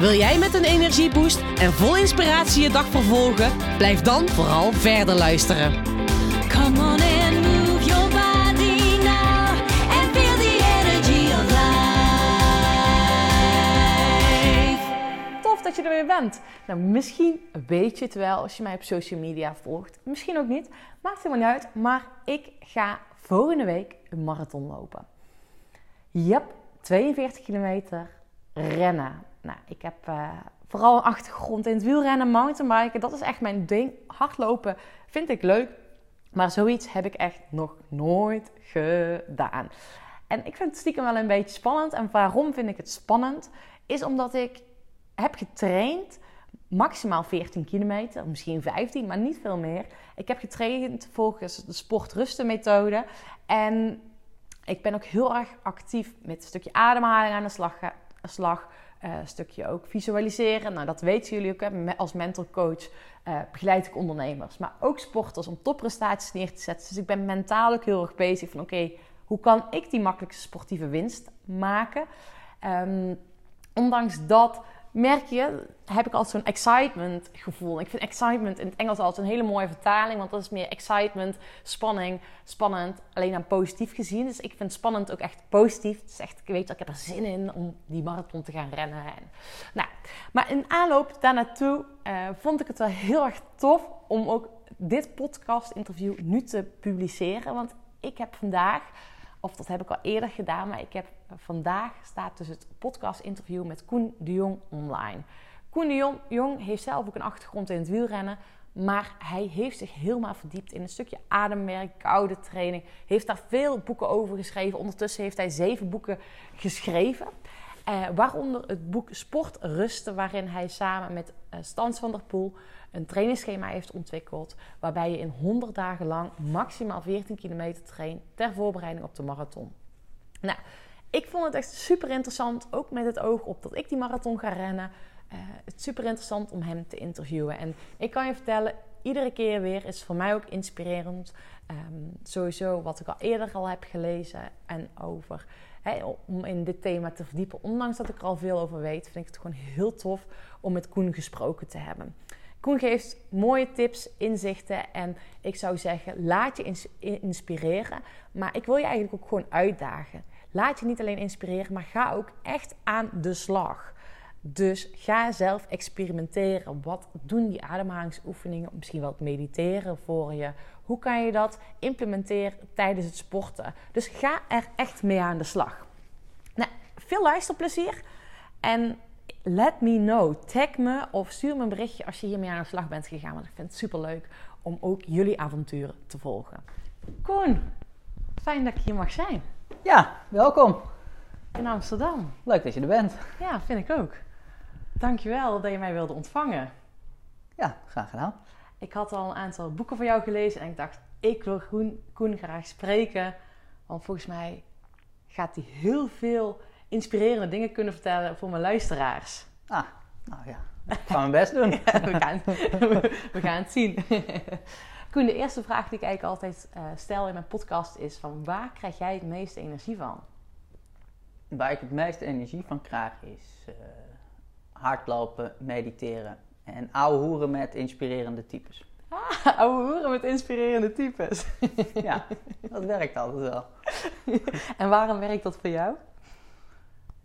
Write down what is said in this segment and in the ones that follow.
Wil jij met een energieboost en vol inspiratie je dag vervolgen? Blijf dan vooral verder luisteren. Come on and move your body now and feel the energy of life. Tof dat je er weer bent. Nou, misschien weet je het wel als je mij op social media volgt. Misschien ook niet. Maakt helemaal niet uit. Maar ik ga volgende week een marathon lopen. Yep, 42 kilometer rennen. Nou, ik heb eh, vooral een achtergrond in het wielrennen, mountainbiken. Dat is echt mijn ding. Hardlopen vind ik leuk. Maar zoiets heb ik echt nog nooit gedaan. En ik vind het stiekem wel een beetje spannend. En waarom vind ik het spannend? Is omdat ik heb getraind maximaal 14 kilometer, misschien 15, maar niet veel meer. Ik heb getraind volgens de sportrustenmethode. En ik ben ook heel erg actief met een stukje ademhaling aan de slag. slag uh, stukje ook visualiseren. Nou, dat weten jullie ook. Hè. Als mental coach uh, begeleid ik ondernemers, maar ook sporters om topprestaties neer te zetten. Dus ik ben mentaal ook heel erg bezig van oké, hoe kan ik die makkelijkste sportieve winst maken? Um, ondanks dat merk je, heb ik altijd zo'n excitement gevoel. Ik vind excitement in het Engels altijd een hele mooie vertaling, want dat is meer excitement, spanning, spannend, alleen aan positief gezien. Dus ik vind spannend ook echt positief. Het is echt, ik weet dat ik er zin in om die marathon te gaan rennen. En, nou, maar in aanloop daar naartoe uh, vond ik het wel heel erg tof om ook dit podcast interview nu te publiceren, want ik heb vandaag of dat heb ik al eerder gedaan, maar ik heb vandaag staat dus het podcast interview met Koen de Jong online. Koen de Jong, heeft zelf ook een achtergrond in het wielrennen. Maar hij heeft zich helemaal verdiept in een stukje ademwerk, koude training. Heeft daar veel boeken over geschreven. Ondertussen heeft hij zeven boeken geschreven. Eh, waaronder het boek Sport Rusten, waarin hij samen met uh, Stans van der Poel een trainingsschema heeft ontwikkeld. Waarbij je in 100 dagen lang maximaal 14 kilometer traint ter voorbereiding op de marathon. Nou, ik vond het echt super interessant, ook met het oog op dat ik die marathon ga rennen. Uh, het is super interessant om hem te interviewen. En ik kan je vertellen, iedere keer weer is voor mij ook inspirerend. Um, sowieso wat ik al eerder al heb gelezen en over. Om in dit thema te verdiepen. Ondanks dat ik er al veel over weet, vind ik het gewoon heel tof om met Koen gesproken te hebben. Koen geeft mooie tips, inzichten en ik zou zeggen, laat je inspireren. Maar ik wil je eigenlijk ook gewoon uitdagen. Laat je niet alleen inspireren, maar ga ook echt aan de slag. Dus ga zelf experimenteren. Wat doen die ademhalingsoefeningen? Misschien wel het mediteren voor je. Hoe kan je dat implementeren tijdens het sporten? Dus ga er echt mee aan de slag. Nou, veel luisterplezier. En let me know. Tag me of stuur me een berichtje als je hiermee aan de slag bent gegaan. Want ik vind het super leuk om ook jullie avonturen te volgen. Koen, fijn dat ik hier mag zijn. Ja, welkom. In Amsterdam. Leuk dat je er bent. Ja, vind ik ook. Dankjewel dat je mij wilde ontvangen. Ja, graag gedaan. Ik had al een aantal boeken van jou gelezen en ik dacht, ik wil Koen, Koen graag spreken. Want volgens mij gaat hij heel veel inspirerende dingen kunnen vertellen voor mijn luisteraars. Ah, nou ja, ik ga mijn best doen. Ja, we, gaan, we, gaan het zien. Koen, de eerste vraag die ik eigenlijk altijd uh, stel in mijn podcast is van waar krijg jij het meeste energie van? Waar ik het meeste energie van krijg is uh, hardlopen, mediteren en ouwe hoeren met inspirerende types. Ah, ouwe hoeren met inspirerende types. ja, dat werkt altijd wel. en waarom werkt dat voor jou?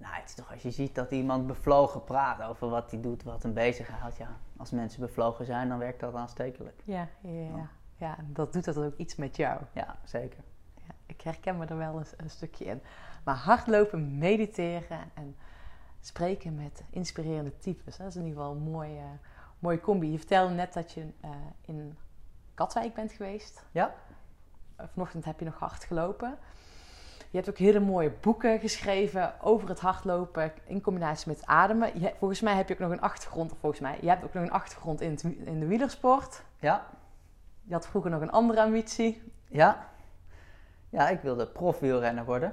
Nou, het is toch als je ziet dat iemand bevlogen praat over wat hij doet, wat hem bezighoudt. Ja, als mensen bevlogen zijn, dan werkt dat aanstekelijk. Ja, ja, ja. ja dat doet dat ook iets met jou. Ja, zeker. Ja, ik herken me er wel een, een stukje in. Maar hardlopen, mediteren en spreken met inspirerende types. Dat is in ieder geval een mooie, mooie combi. Je vertelde net dat je uh, in Katwijk bent geweest. Ja. Vanochtend heb je nog hard gelopen. Je hebt ook hele mooie boeken geschreven over het hardlopen in combinatie met ademen. Je, volgens mij heb je ook nog een achtergrond, of volgens mij, je hebt ook nog een achtergrond in, het in de wielersport. Ja, Je had vroeger nog een andere ambitie. ja. Ja, ik wilde profwielrenner worden.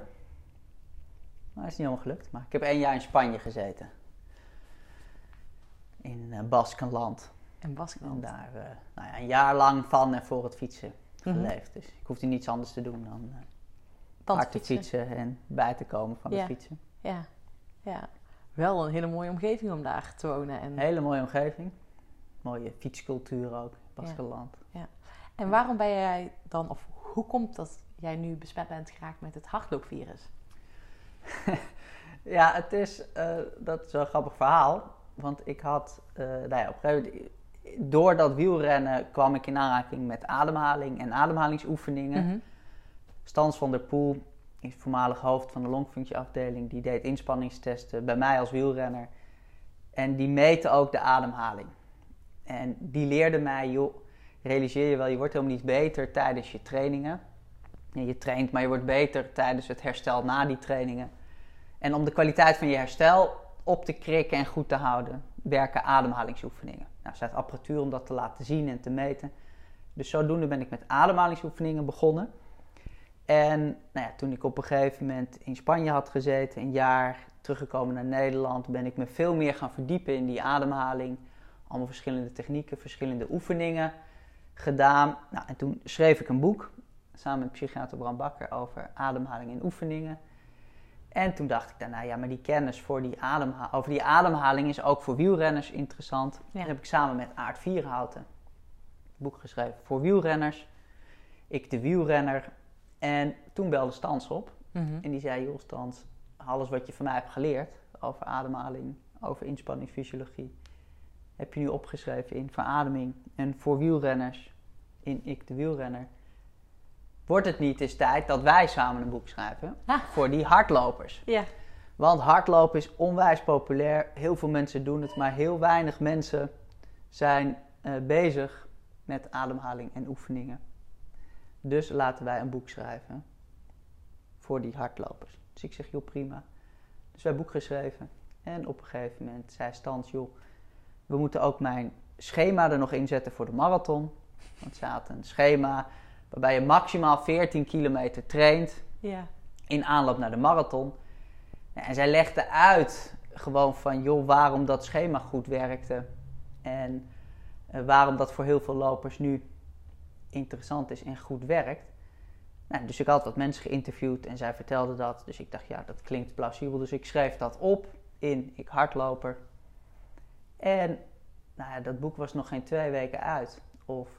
Maar dat is niet helemaal gelukt. Maar ik heb één jaar in Spanje gezeten. In eh, Baskenland. En En Baskeland. daar eh, nou ja, een jaar lang van en voor het fietsen Mhm. geleefd. Dus ik hoefde niets anders te doen dan eh, Dan hard te fietsen en bij te komen van Ja. het fietsen. Ja, ja. Wel een hele mooie omgeving om daar te wonen. En, Een hele mooie omgeving. Mooie fietscultuur ook, Baskeland. en waarom ben jij dan, of hoe komt dat jij nu besmet bent geraakt met het hardloopvirus? Ja, het is, eh, dat is wel een grappig verhaal. Want ik had, eh, nou ja, op een gegeven moment, door dat wielrennen kwam ik in aanraking met ademhaling en ademhalingsoefeningen. Mhm. Stans van der Poel voormalig hoofd van de longfunctieafdeling. Die deed inspanningstesten bij mij als wielrenner. En die meten ook de ademhaling. En die leerde mij, joh, realiseer je wel, je wordt helemaal niet beter tijdens je trainingen. Je traint, maar je wordt beter tijdens het herstel na die trainingen. En om de kwaliteit van je herstel op te krikken en goed te houden, werken ademhalingsoefeningen. Nou, er staat apparatuur om dat te laten zien en te meten. Dus zodoende ben ik met ademhalingsoefeningen begonnen. En nou ja, toen ik op een gegeven moment in Spanje had gezeten, een jaar teruggekomen naar Nederland, ben ik me veel meer gaan verdiepen in die ademhaling. Allemaal verschillende technieken, verschillende oefeningen gedaan. Nou, en toen schreef ik een boek samen met psychiater Bram Bakker over ademhaling en oefeningen. En toen dacht ik daarna, ja, maar die kennis voor die ademha over die ademhaling is ook voor wielrenners interessant. Ja. Dat heb ik samen met Aart Vierhouten een boek geschreven voor wielrenners. Ik de wielrenner. En toen belde Stans op Mhm. en die zei, joh Stans, alles wat je van mij hebt geleerd over ademhaling, over inspanningsfysiologie, heb je nu opgeschreven in verademing en voor wielrenners in Ik de wielrenner. Wordt het niet eens tijd dat wij samen een boek schrijven Ah. voor die hardlopers? Ja. Want hardlopen is onwijs populair. Heel veel mensen doen het, maar heel weinig mensen zijn eh, bezig met ademhaling en oefeningen. Dus laten wij een boek schrijven voor die hardlopers. Dus ik zeg, joh, prima. Dus wij hebben een boek geschreven. En op een gegeven moment zei Stans, joh, we moeten ook mijn schema er nog in zetten voor de marathon. Want ze had een schema waarbij je maximaal 14 kilometer traint Ja. in aanloop naar de marathon. Nou, En zij legde uit gewoon van, joh, waarom dat schema goed werkte. En eh, waarom dat voor heel veel lopers nu interessant is en goed werkt. Nou, dus ik had wat mensen geïnterviewd en zij vertelde dat. Dus ik dacht, ja, dat klinkt plausibel. Dus ik schreef dat op in Ik Hardloper. En nou ja, dat boek was nog geen twee weken uit. Of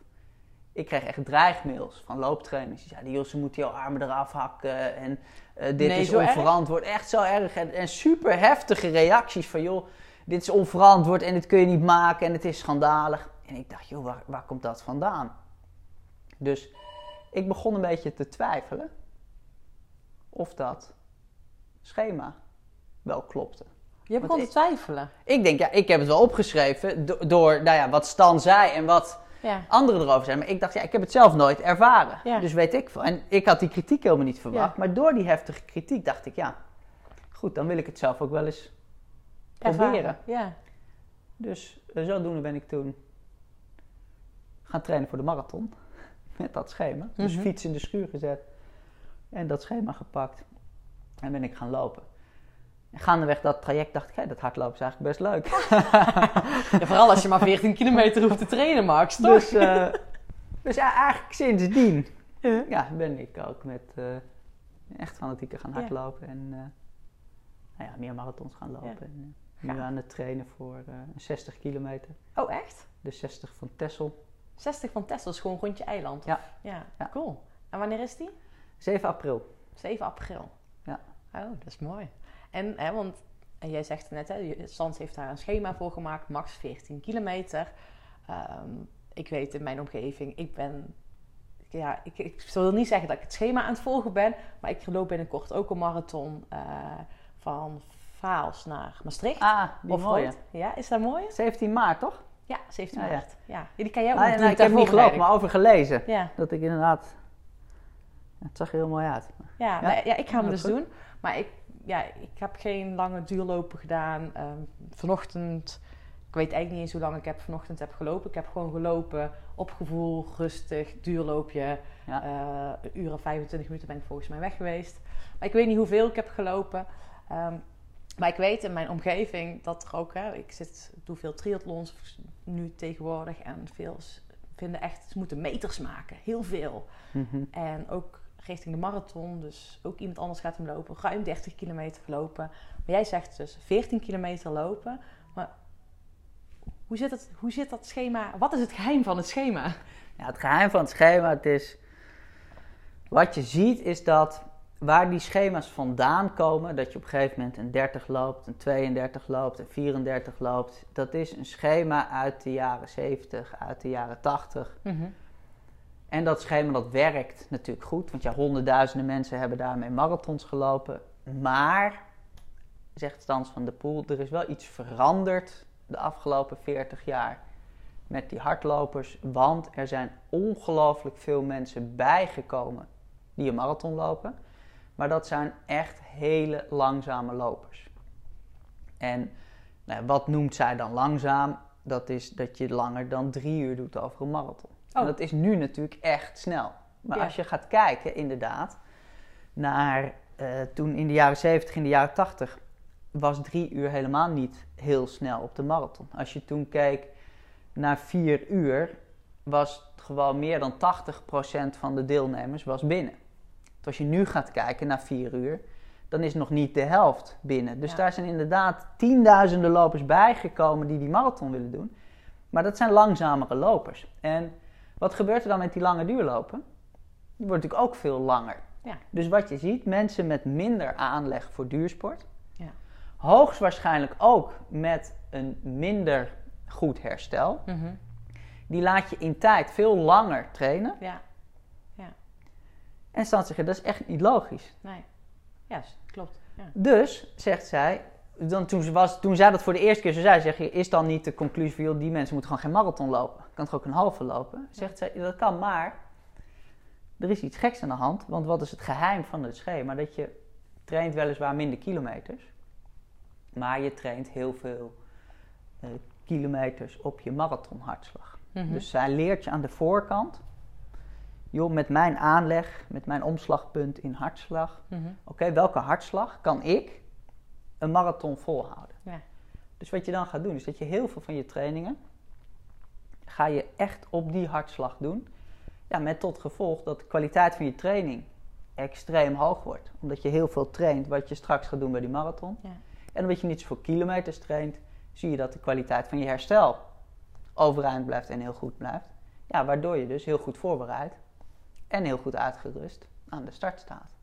ik kreeg echt dreigmails van looptrainers. Die zeiden, ze moeten jouw armen eraf hakken. En eh, dit Nee, is erg? onverantwoord. Echt zo erg. En, en super heftige reacties van, joh, dit is onverantwoord en dit kun je niet maken en het is schandalig. En ik dacht, joh, waar, waar komt dat vandaan? Dus ik begon een beetje te twijfelen of dat schema wel klopte. Je begon te twijfelen. Ik denk, ja, ik heb het wel opgeschreven do- door nou ja, wat Stan zei en wat Ja. anderen erover zijn. Maar ik dacht, ja, ik heb het zelf nooit ervaren. Ja. Dus weet ik veel. En ik had die kritiek helemaal niet verwacht. Ja. Maar door die heftige kritiek dacht ik, ja, goed, dan wil ik het zelf ook wel eens proberen. Ervaren. Ja. Dus eh, zodoende ben ik toen gaan trainen voor de marathon. Met dat schema. Dus Mhm. fiets in de schuur gezet. En dat schema gepakt. En ben ik gaan lopen. En gaandeweg dat traject dacht ik, hé, dat hardlopen is eigenlijk best leuk. Ja, Vooral als je maar 14 kilometer hoeft te trainen, Max, toch? Dus, eh, dus ja, eigenlijk sindsdien Ja. ja, ben ik ook met eh, echt fanatieker gaan Ja. hardlopen. En eh, nou ja, meer marathons gaan lopen. En, nu aan het trainen voor eh, een 60 kilometer. Oh, echt? De 60 van Tessel. 60 van Tesla is gewoon rondje eiland. of- Ja. ja. Ja. Cool. En wanneer is die? 7 april. 7 april. Ja. Oh, dat is mooi. En, hè, want en jij zegt het net, hè, je- Sans heeft daar een schema voor gemaakt, max 14 kilometer. Ehm, ik weet in mijn omgeving, ik ben, ja, ik, ik wil niet zeggen dat ik het schema aan het volgen ben, maar ik loop binnenkort ook een marathon eh, van Vaals naar Maastricht. Ah, die of mooie. Ja, is dat mooi? 17 maart, toch? Ja, 17 Ja, ja. maart. Ja. Die kan jij ook doen nou, ik heb niet gelopen, maar over gelezen. Ja, Dat ik inderdaad Het zag er heel mooi uit. Ja, Ja? ik ga hem dus goed. doen. Maar ik, ja, ik heb geen lange duurlopen gedaan. Ehm, vanochtend, ik weet eigenlijk niet eens hoe lang ik heb vanochtend heb gelopen. Ik heb gewoon gelopen, op gevoel, rustig, duurloopje. Ja. Eh, een uur en 25 minuten ben ik volgens mij weg geweest. Maar ik weet niet hoeveel ik heb gelopen. Ehm, maar ik weet in mijn omgeving dat er ook, hè, ik zit, doe veel triathlons nu tegenwoordig. En veel vinden echt, ze moeten meters maken. Heel veel. Mhm. En ook richting de marathon. Dus ook iemand anders gaat hem lopen. Ruim 30 kilometer lopen. Maar jij zegt dus 14 kilometer lopen. Maar hoe zit, het, hoe zit dat schema? Wat is het geheim van het schema? Ja, het geheim van het schema, het is... Wat je ziet is dat waar die schema's vandaan komen, dat je op een gegeven moment een 30 loopt, een 32 loopt, een 34 loopt, dat is een schema uit de jaren 70, uit de jaren 80. En dat schema dat werkt natuurlijk goed, want ja, honderdduizenden mensen hebben daarmee marathons gelopen. Maar, zegt Stans van de Poel, er is wel iets veranderd de afgelopen 40 jaar met die hardlopers. Want er zijn ongelooflijk veel mensen bijgekomen die een marathon lopen. Maar dat zijn echt hele langzame lopers. En nou, wat noemt zij dan langzaam? Dat is dat je langer dan drie uur doet over een marathon. En Oh. dat is nu natuurlijk echt snel. Maar Ja. als je gaat kijken, inderdaad, naar eh, toen in de jaren 70, in de jaren 80, was drie uur helemaal niet heel snel op de marathon. Als je toen keek naar vier uur, was het gewoon meer dan 80% van de deelnemers was binnen. Als je nu gaat kijken naar vier uur, dan is nog niet de helft binnen. Dus Ja. daar zijn inderdaad tienduizenden lopers bijgekomen die die marathon willen doen. Maar dat zijn langzamere lopers. En wat gebeurt er dan met die lange duurlopen? Die wordt natuurlijk ook veel langer. Ja. Dus wat je ziet, mensen met minder aanleg voor duursport. Ja. Hoogstwaarschijnlijk ook met een minder goed herstel. Die laat je in tijd veel langer trainen. Ja, En dan zeggen, dat is echt niet logisch. nee. Ja, s- klopt. Ja. Dus, zegt zij, dan, toen, ze was, toen zij dat voor de eerste keer zo zei, zeg je, is dan niet de conclusie van, joh, die mensen moeten gewoon geen marathon lopen. Kan toch ook een halve lopen? Zegt zij, dat kan, maar er is iets geks aan de hand. Want wat is het geheim van het schema? Dat je traint weliswaar minder kilometers, maar je traint heel veel eh, kilometers op je marathonhartslag. Mhm. Dus zij leert je aan de voorkant, joh, met mijn aanleg, met mijn omslagpunt in hartslag, Mhm. oké, welke hartslag kan ik een marathon volhouden? Ja. Dus wat je dan gaat doen, is dat je heel veel van je trainingen, ga je echt op die hartslag doen. Ja, met tot gevolg dat de kwaliteit van je training extreem hoog wordt. Omdat je heel veel traint wat je straks gaat doen bij die marathon. Ja. En omdat je niet zoveel kilometers traint, zie je dat de kwaliteit van je herstel overeind blijft en heel goed blijft. Ja, waardoor je dus heel goed voorbereid en heel goed uitgerust aan de start staat.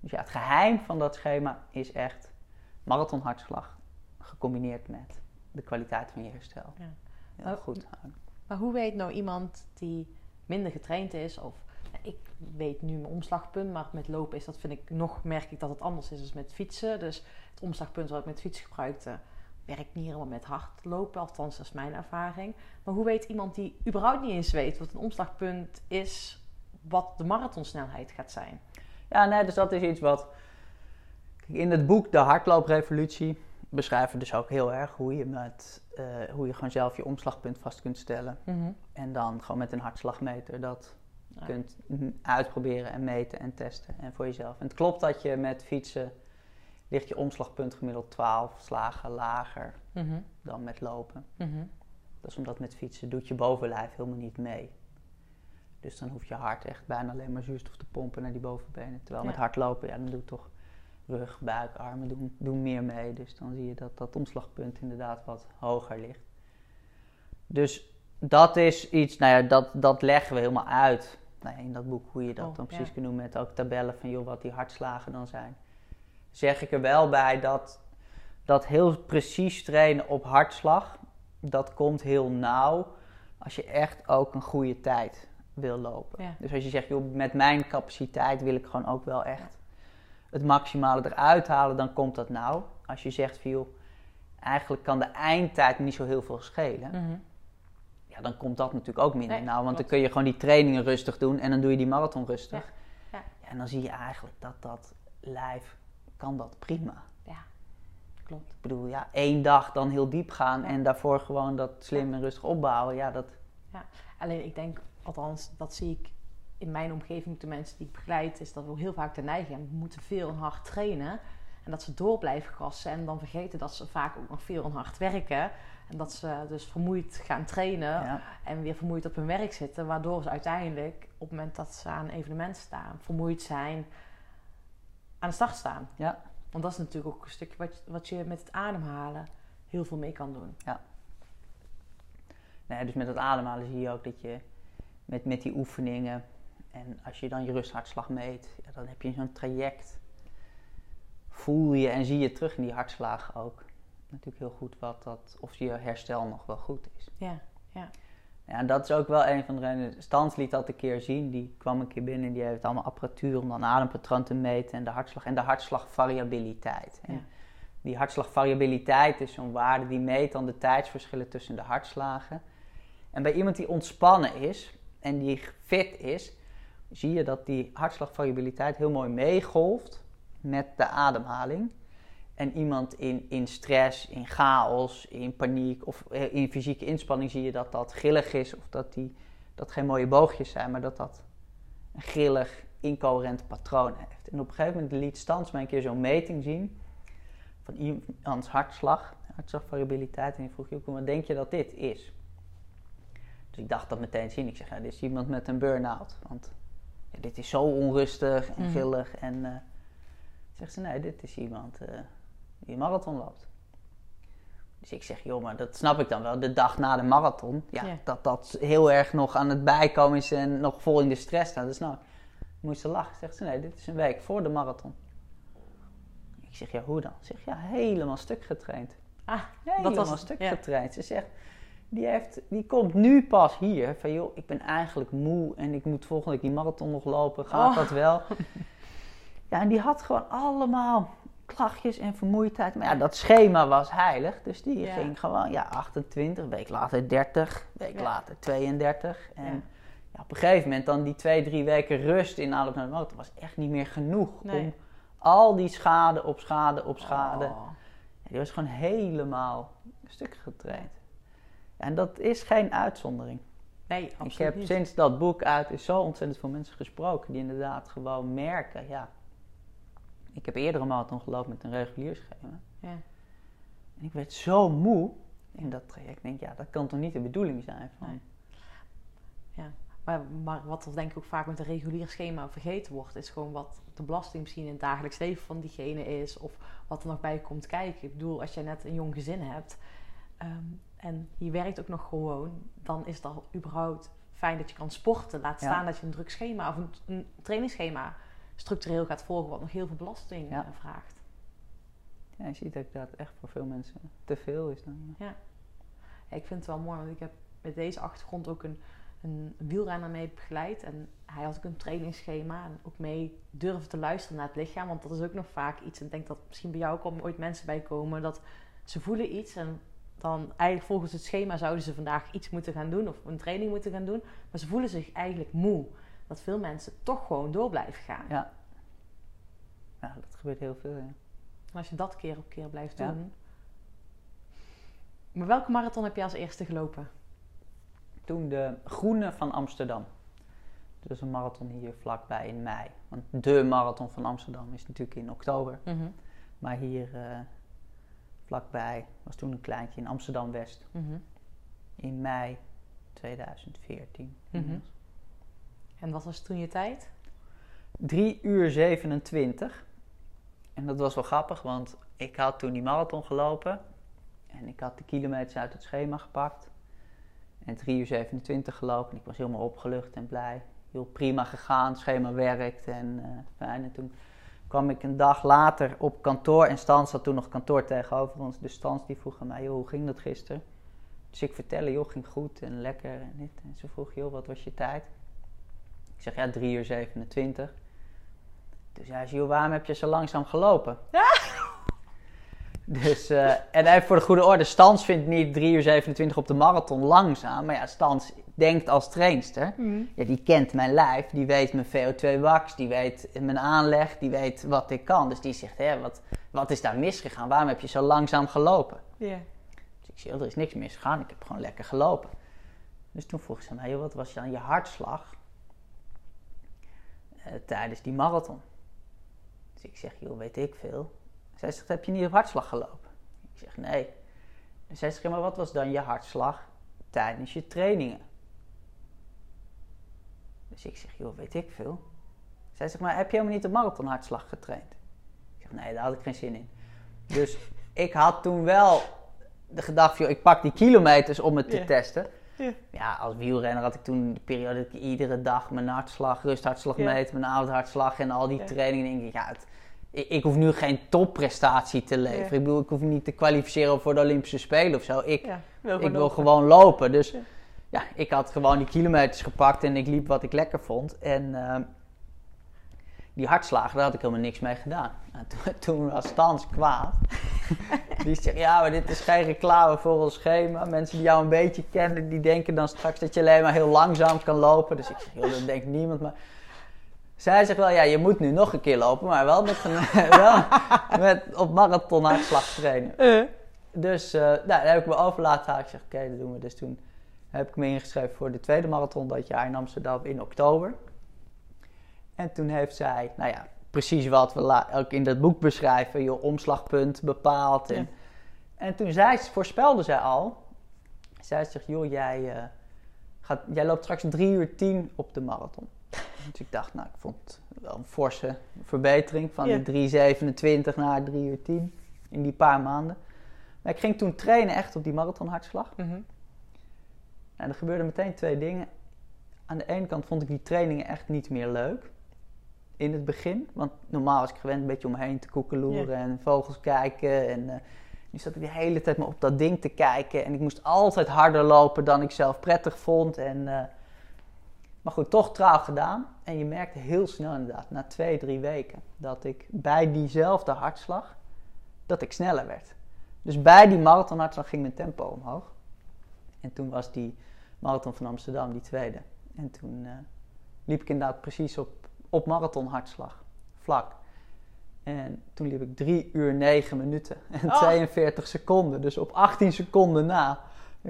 Dus ja, het geheim van dat schema is echt marathonhartslag gecombineerd met de kwaliteit van je herstel. Ja. Heel Oh, goed. Maar hoe weet nou iemand die minder getraind is, of ik weet nu mijn omslagpunt, maar met lopen is dat, vind ik nog, merk ik dat het anders is dan met fietsen. Dus het omslagpunt wat ik met fietsen gebruikte, werkt niet helemaal met hardlopen, althans dat is mijn ervaring. Maar hoe weet iemand die überhaupt niet eens weet wat een omslagpunt is, wat de marathonsnelheid gaat zijn? Ja, nee, dus dat is iets wat. In het boek De Hardlooprevolutie beschrijven we dus ook heel erg hoe je, met, eh, hoe je gewoon zelf je omslagpunt vast kunt stellen. En dan gewoon met een hartslagmeter dat Ja. kunt mm, uitproberen en meten en testen. En voor jezelf. En het klopt dat je met fietsen ligt je omslagpunt gemiddeld 12 slagen lager Mhm. dan met lopen. Mhm. Dat is omdat met fietsen doet je bovenlijf helemaal niet mee. Dus dan hoeft je hart echt bijna alleen maar zuurstof te pompen naar die bovenbenen. Terwijl met hardlopen, ja, dan doet toch rug, buik, armen doen, doen meer mee. Dus dan zie je dat dat omslagpunt inderdaad wat hoger ligt. Dus dat is iets, nou ja, dat, dat leggen we helemaal uit nou ja, in dat boek, hoe je dat Oh, dan precies ja. kunt doen met ook tabellen van joh, wat die hartslagen dan zijn. Zeg ik er wel bij dat, dat heel precies trainen op hartslag, dat komt heel nauw als je echt ook een goede tijd wil lopen. Ja. Dus als je zegt, joh, met mijn capaciteit wil ik gewoon ook wel echt het maximale eruit halen, dan komt dat nou. Als je zegt, joh, eigenlijk kan de eindtijd niet zo heel veel schelen. Mhm. Ja, ja, dan komt dat natuurlijk ook minder. Nee, nou, want dan kun je gewoon die trainingen rustig doen en dan doe je die marathon rustig. Ja, ja. Ja, en dan zie je eigenlijk dat dat lijf kan dat prima. Ja, klopt. Ik bedoel, ja, één dag dan heel diep gaan Ja. en daarvoor gewoon dat slim en rustig opbouwen. Ja, dat, Alleen ik denk, althans, dat zie ik in mijn omgeving, de mensen die ik begeleid, is dat we heel vaak de neiging hebben. We moeten veel en hard trainen. En dat ze door blijven gassen en dan vergeten dat ze vaak ook nog veel en hard werken. En dat ze dus vermoeid gaan trainen ja. en weer vermoeid op hun werk zitten. Waardoor ze uiteindelijk op het moment dat ze aan een evenement staan, vermoeid zijn, aan de start staan. Ja. Want dat is natuurlijk ook een stukje wat, wat je met het ademhalen heel veel mee kan doen. Nee, dus met het ademhalen zie je ook dat je met, met die oefeningen en als je dan je rusthartslag meet, ja, dan heb je zo'n traject. Voel je en zie je terug in die hartslagen ook. Natuurlijk heel goed wat dat, of je herstel nog wel goed is. Ja, Ja, dat is ook wel een van de redenen. Stans liet dat een keer zien. Die kwam een keer binnen en die heeft allemaal apparatuur om dan adempatroon te meten en de hartslag en de hartslagvariabiliteit. Ja. Die hartslagvariabiliteit is zo'n waarde die meet dan de tijdsverschillen tussen de hartslagen. En bij iemand die ontspannen is en die fit is, zie je dat die hartslagvariabiliteit heel mooi meegolft met de ademhaling. En iemand in, in stress, in chaos, in paniek of eh, in fysieke inspanning zie je dat dat grillig is of dat die, dat geen mooie boogjes zijn, maar dat dat een grillig, incoherent patroon heeft. En op een gegeven moment liet Stans mij een keer zo'n meting zien van iemands hartslag, hartslagvariabiliteit. En die vroeg, Joeko, wat denk je dat dit is? Dus ik dacht dat meteen zien. Ik zeg, ja, dit is iemand met een burn-out. Want ja, dit is zo onrustig en Mhm. grillig. En eh zegt ze, nee, dit is iemand eh, die marathon loopt. Dus ik zeg, joh, maar dat snap ik dan wel. De dag na de marathon, ja, Ja. dat dat heel erg nog aan het bijkomen is en nog vol in de stress staat. Dus nou, moest ze lachen. Zegt ze, nee, dit is een week voor de marathon. Ik zeg, ja, hoe dan? Ze zegt, ja, helemaal stuk getraind. Ah, Helemaal was stuk ja. getraind. Ze zegt, die, heeft, die komt nu pas hier. Van joh, ik ben eigenlijk moe en ik moet volgende week die marathon nog lopen. Gaat Oh. dat wel? Ja, en die had gewoon allemaal klachtjes en vermoeidheid. Maar ja, dat schema was heilig. Dus die Ja. ging gewoon, ja, 28, week later 30, week Ja. later 32. En Ja. ja. op een gegeven moment dan die twee, drie weken rust in aanloop naar de marathon was echt niet meer genoeg. Nee. Om al die schade op schade op schade. Oh. Die was gewoon helemaal stuk getraind. En dat is geen uitzondering. Nee, absoluut ik heb niet. sinds dat boek uit is zo ontzettend veel mensen gesproken die inderdaad gewoon merken, ja. Ik heb eerder een marathon gelopen met een regulier schema. Ja. En ik werd zo moe in dat traject. Ik denk, ja, dat kan toch niet de bedoeling zijn? Van, Nee. Maar, maar wat er denk ik ook vaak met een regulier schema vergeten wordt, is gewoon wat de belasting misschien in het dagelijks leven van diegene is. Of wat er nog bij komt kijken. Ik bedoel, als jij net een jong gezin hebt ehm, en je werkt ook nog gewoon, dan is dat überhaupt fijn dat je kan sporten. Laat Ja. staan dat je een druk schema of een, een trainingsschema structureel gaat volgen, wat nog heel veel belasting Ja. eh, vraagt. Ja, je ziet dat het echt voor veel mensen te veel is dan. Ja, ik vind het wel mooi, want ik heb met deze achtergrond ook een, een wielrenner mee begeleid. En hij had ook een trainingsschema en ook mee durven te luisteren naar het lichaam. Want dat is ook nog vaak iets, en ik denk dat misschien bij jou ook ooit mensen bij komen, dat ze voelen iets en dan eigenlijk volgens het schema zouden ze vandaag iets moeten gaan doen of een training moeten gaan doen. Maar ze voelen zich eigenlijk moe. Dat veel mensen toch gewoon door blijven gaan. Ja. Ja, dat gebeurt heel veel, ja. En als je dat keer op keer blijft Ja. doen. Maar welke marathon heb je als eerste gelopen? Toen de Groene van Amsterdam. Dus een marathon hier vlakbij in mei. Want de marathon van Amsterdam is natuurlijk in oktober. Maar hier eh, vlakbij was toen een kleintje in Amsterdam-West. Mhm. In mei 2014. Mhm. En wat was toen je tijd? 3 uur 27. En dat was wel grappig, want ik had toen die marathon gelopen. En ik had de kilometers uit het schema gepakt. En 3 uur 27 gelopen. En ik was helemaal opgelucht en blij. Heel prima gegaan, schema werkt en eh, fijn. En toen kwam ik een dag later op kantoor. En Stans had toen nog kantoor tegenover ons. Dus Stans die vroeg aan mij, joh, hoe ging dat gisteren? Dus ik vertelde, joh, ging goed en lekker en dit. En ze vroeg, joh, wat was je tijd? Ik zeg, ja, 3 uur 27. Dus hij zei, joh, waarom heb je zo langzaam gelopen? Dus, eh, en even voor de goede orde, Stans vindt niet 3 uur 27 op de marathon langzaam. Maar ja, Stans denkt als trainster. Ja, die kent mijn lijf, die weet mijn VO2 max, die weet mijn aanleg, die weet wat ik kan. Dus die zegt, hè, wat, wat is daar misgegaan? Waarom heb je zo langzaam gelopen? Ja. Dus ik zeg, er is niks misgegaan, ik heb gewoon lekker gelopen. Dus toen vroeg ze mij, wat was dan je hartslag tijdens die marathon? Dus ik zeg, joh, weet ik veel. Zij zegt, heb je niet op hartslag gelopen? Ik zeg, nee. Dus zij zegt, maar wat was dan je hartslag tijdens je trainingen? Dus ik zeg, joh, weet ik veel. Zij zegt, maar heb je helemaal niet de marathonhartslag getraind? Ik zeg, nee, daar had ik geen zin in. Dus ik had toen wel de gedachte, joh, ik pak die kilometers om het te testen. Ja. Ja, als wielrenner had ik toen de periode dat ik iedere dag mijn hartslag, rusthartslag Ja. meet, mijn avondhartslag en al die Ja. trainingen. denk ik, ja, het- ik, ik hoef nu geen topprestatie te leveren. Ik bedoel, ik hoef niet te kwalificeren voor de Olympische Spelen of zo. Ik, Ja, ik wil gewoon lopen. Dus Ja. ja. ik had gewoon die kilometers gepakt en ik liep wat ik lekker vond. En ehm, die hartslagen, daar had ik helemaal niks mee gedaan. En toen, toen was Stans kwaad. die zegt, ja, maar dit is geen reclame voor ons schema. Mensen die jou een beetje kennen, die denken dan straks dat je alleen maar heel langzaam kan lopen. Dus ik zeg, joh, dat denkt niemand. Maar zij zegt wel, ja, je moet nu nog een keer lopen, maar wel met, een, wel met op marathon hartslag trainen. Eh, Dus eh, nou, daar heb ik me over laten halen. Ik zeg, oké, dat doen we. Dus toen heb ik me ingeschreven voor de tweede marathon dat jaar in Amsterdam in oktober. En toen heeft zij, nou ja, precies wat we ook in dat boek beschrijven, je omslagpunt bepaald. En, Ja. en toen zei, ze- voorspelde zij al, zij zegt, joh, jij, eh, gaat, jij loopt straks 3 uur 10 op de marathon. Dus ik dacht, nou, ik vond het wel een forse verbetering van Ja. die 3,27 naar 3 uur 10 in die paar maanden. Maar ik ging toen trainen echt op die marathonhartslag. mhm. En er gebeurden meteen twee dingen. Aan de ene kant vond ik die trainingen echt niet meer leuk. In het begin. Want normaal was ik gewend een beetje omheen te koekeloeren en vogels kijken. En eh, nu zat ik de hele tijd maar op dat ding te kijken. En ik moest altijd harder lopen dan ik zelf prettig vond. En, eh, maar goed, toch trouw gedaan. En je merkte heel snel inderdaad, na twee, drie weken, dat ik bij diezelfde hartslag, dat ik sneller werd. Dus bij die marathonhartslag ging mijn tempo omhoog. En toen was die marathon van Amsterdam, die tweede. En toen eh, liep ik inderdaad precies op, op marathonhartslag, vlak. En toen liep ik 3 uur 9 minuten en Oh. 42 seconden. Dus op 18 seconden na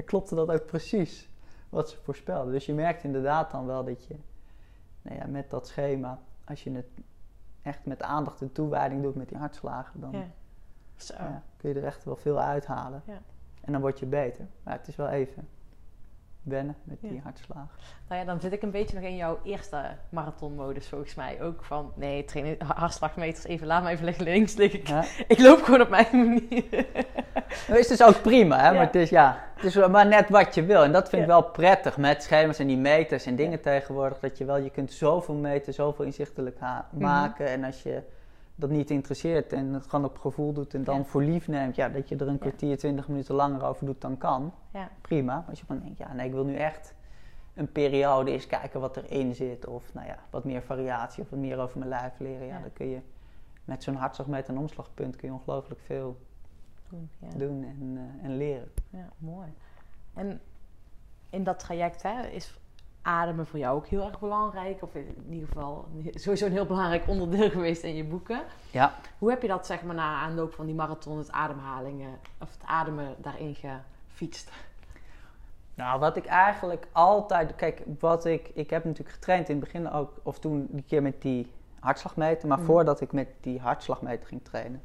klopte dat ook precies wat ze voorspelden. Dus je merkt inderdaad dan wel dat je nou ja, met dat schema, als je het echt met aandacht en toewijding doet met die hartslagen, dan Ja. Zo. ja, kun je er echt wel veel uithalen. Ja. En dan word je beter. Maar het is wel even wennen met die Ja. hartslagen. Nou ja, dan zit ik een beetje nog in jouw eerste marathonmodus volgens mij. Ook van, nee, trainen, hartslagmeters even, laat me even liggen links liggen. Ja. Ik loop gewoon op mijn manier. Dat is dus ook prima, hè? Ja. maar het is, ja, het is maar net wat je wil. En dat vind ik wel prettig met schema's en die meters en dingen tegenwoordig. Dat je wel, je kunt zoveel meten, zoveel inzichtelijk Mhm. maken. En als je dat niet interesseert en het gewoon op gevoel doet en dan Ja. voor lief neemt, ja, dat je er een kwartier, twintig minuten langer over doet, dan kan. Ja. Prima. Maar als je van denkt, ja, nee, ik wil nu echt een periode eens kijken wat erin zit. Of nou ja, wat meer variatie of wat meer over mijn lijf leren. Ja, dan kun je met zo'n hartslag met een omslagpunt kun je ongelooflijk veel doen en, eh, en leren. Ja, mooi. En in dat traject hè, is ademen voor jou ook heel erg belangrijk. Of in ieder geval sowieso een heel belangrijk onderdeel geweest in je boeken. Ja, Hoe heb je dat zeg maar na aanloop van die marathon, het ademhalingen of het ademen daarin gefietst? nou wat ik eigenlijk altijd, kijk, wat ik, ik heb natuurlijk getraind in het begin ook, of toen die keer met die hartslagmeter, maar Mhm. voordat ik met die hartslagmeter ging trainen,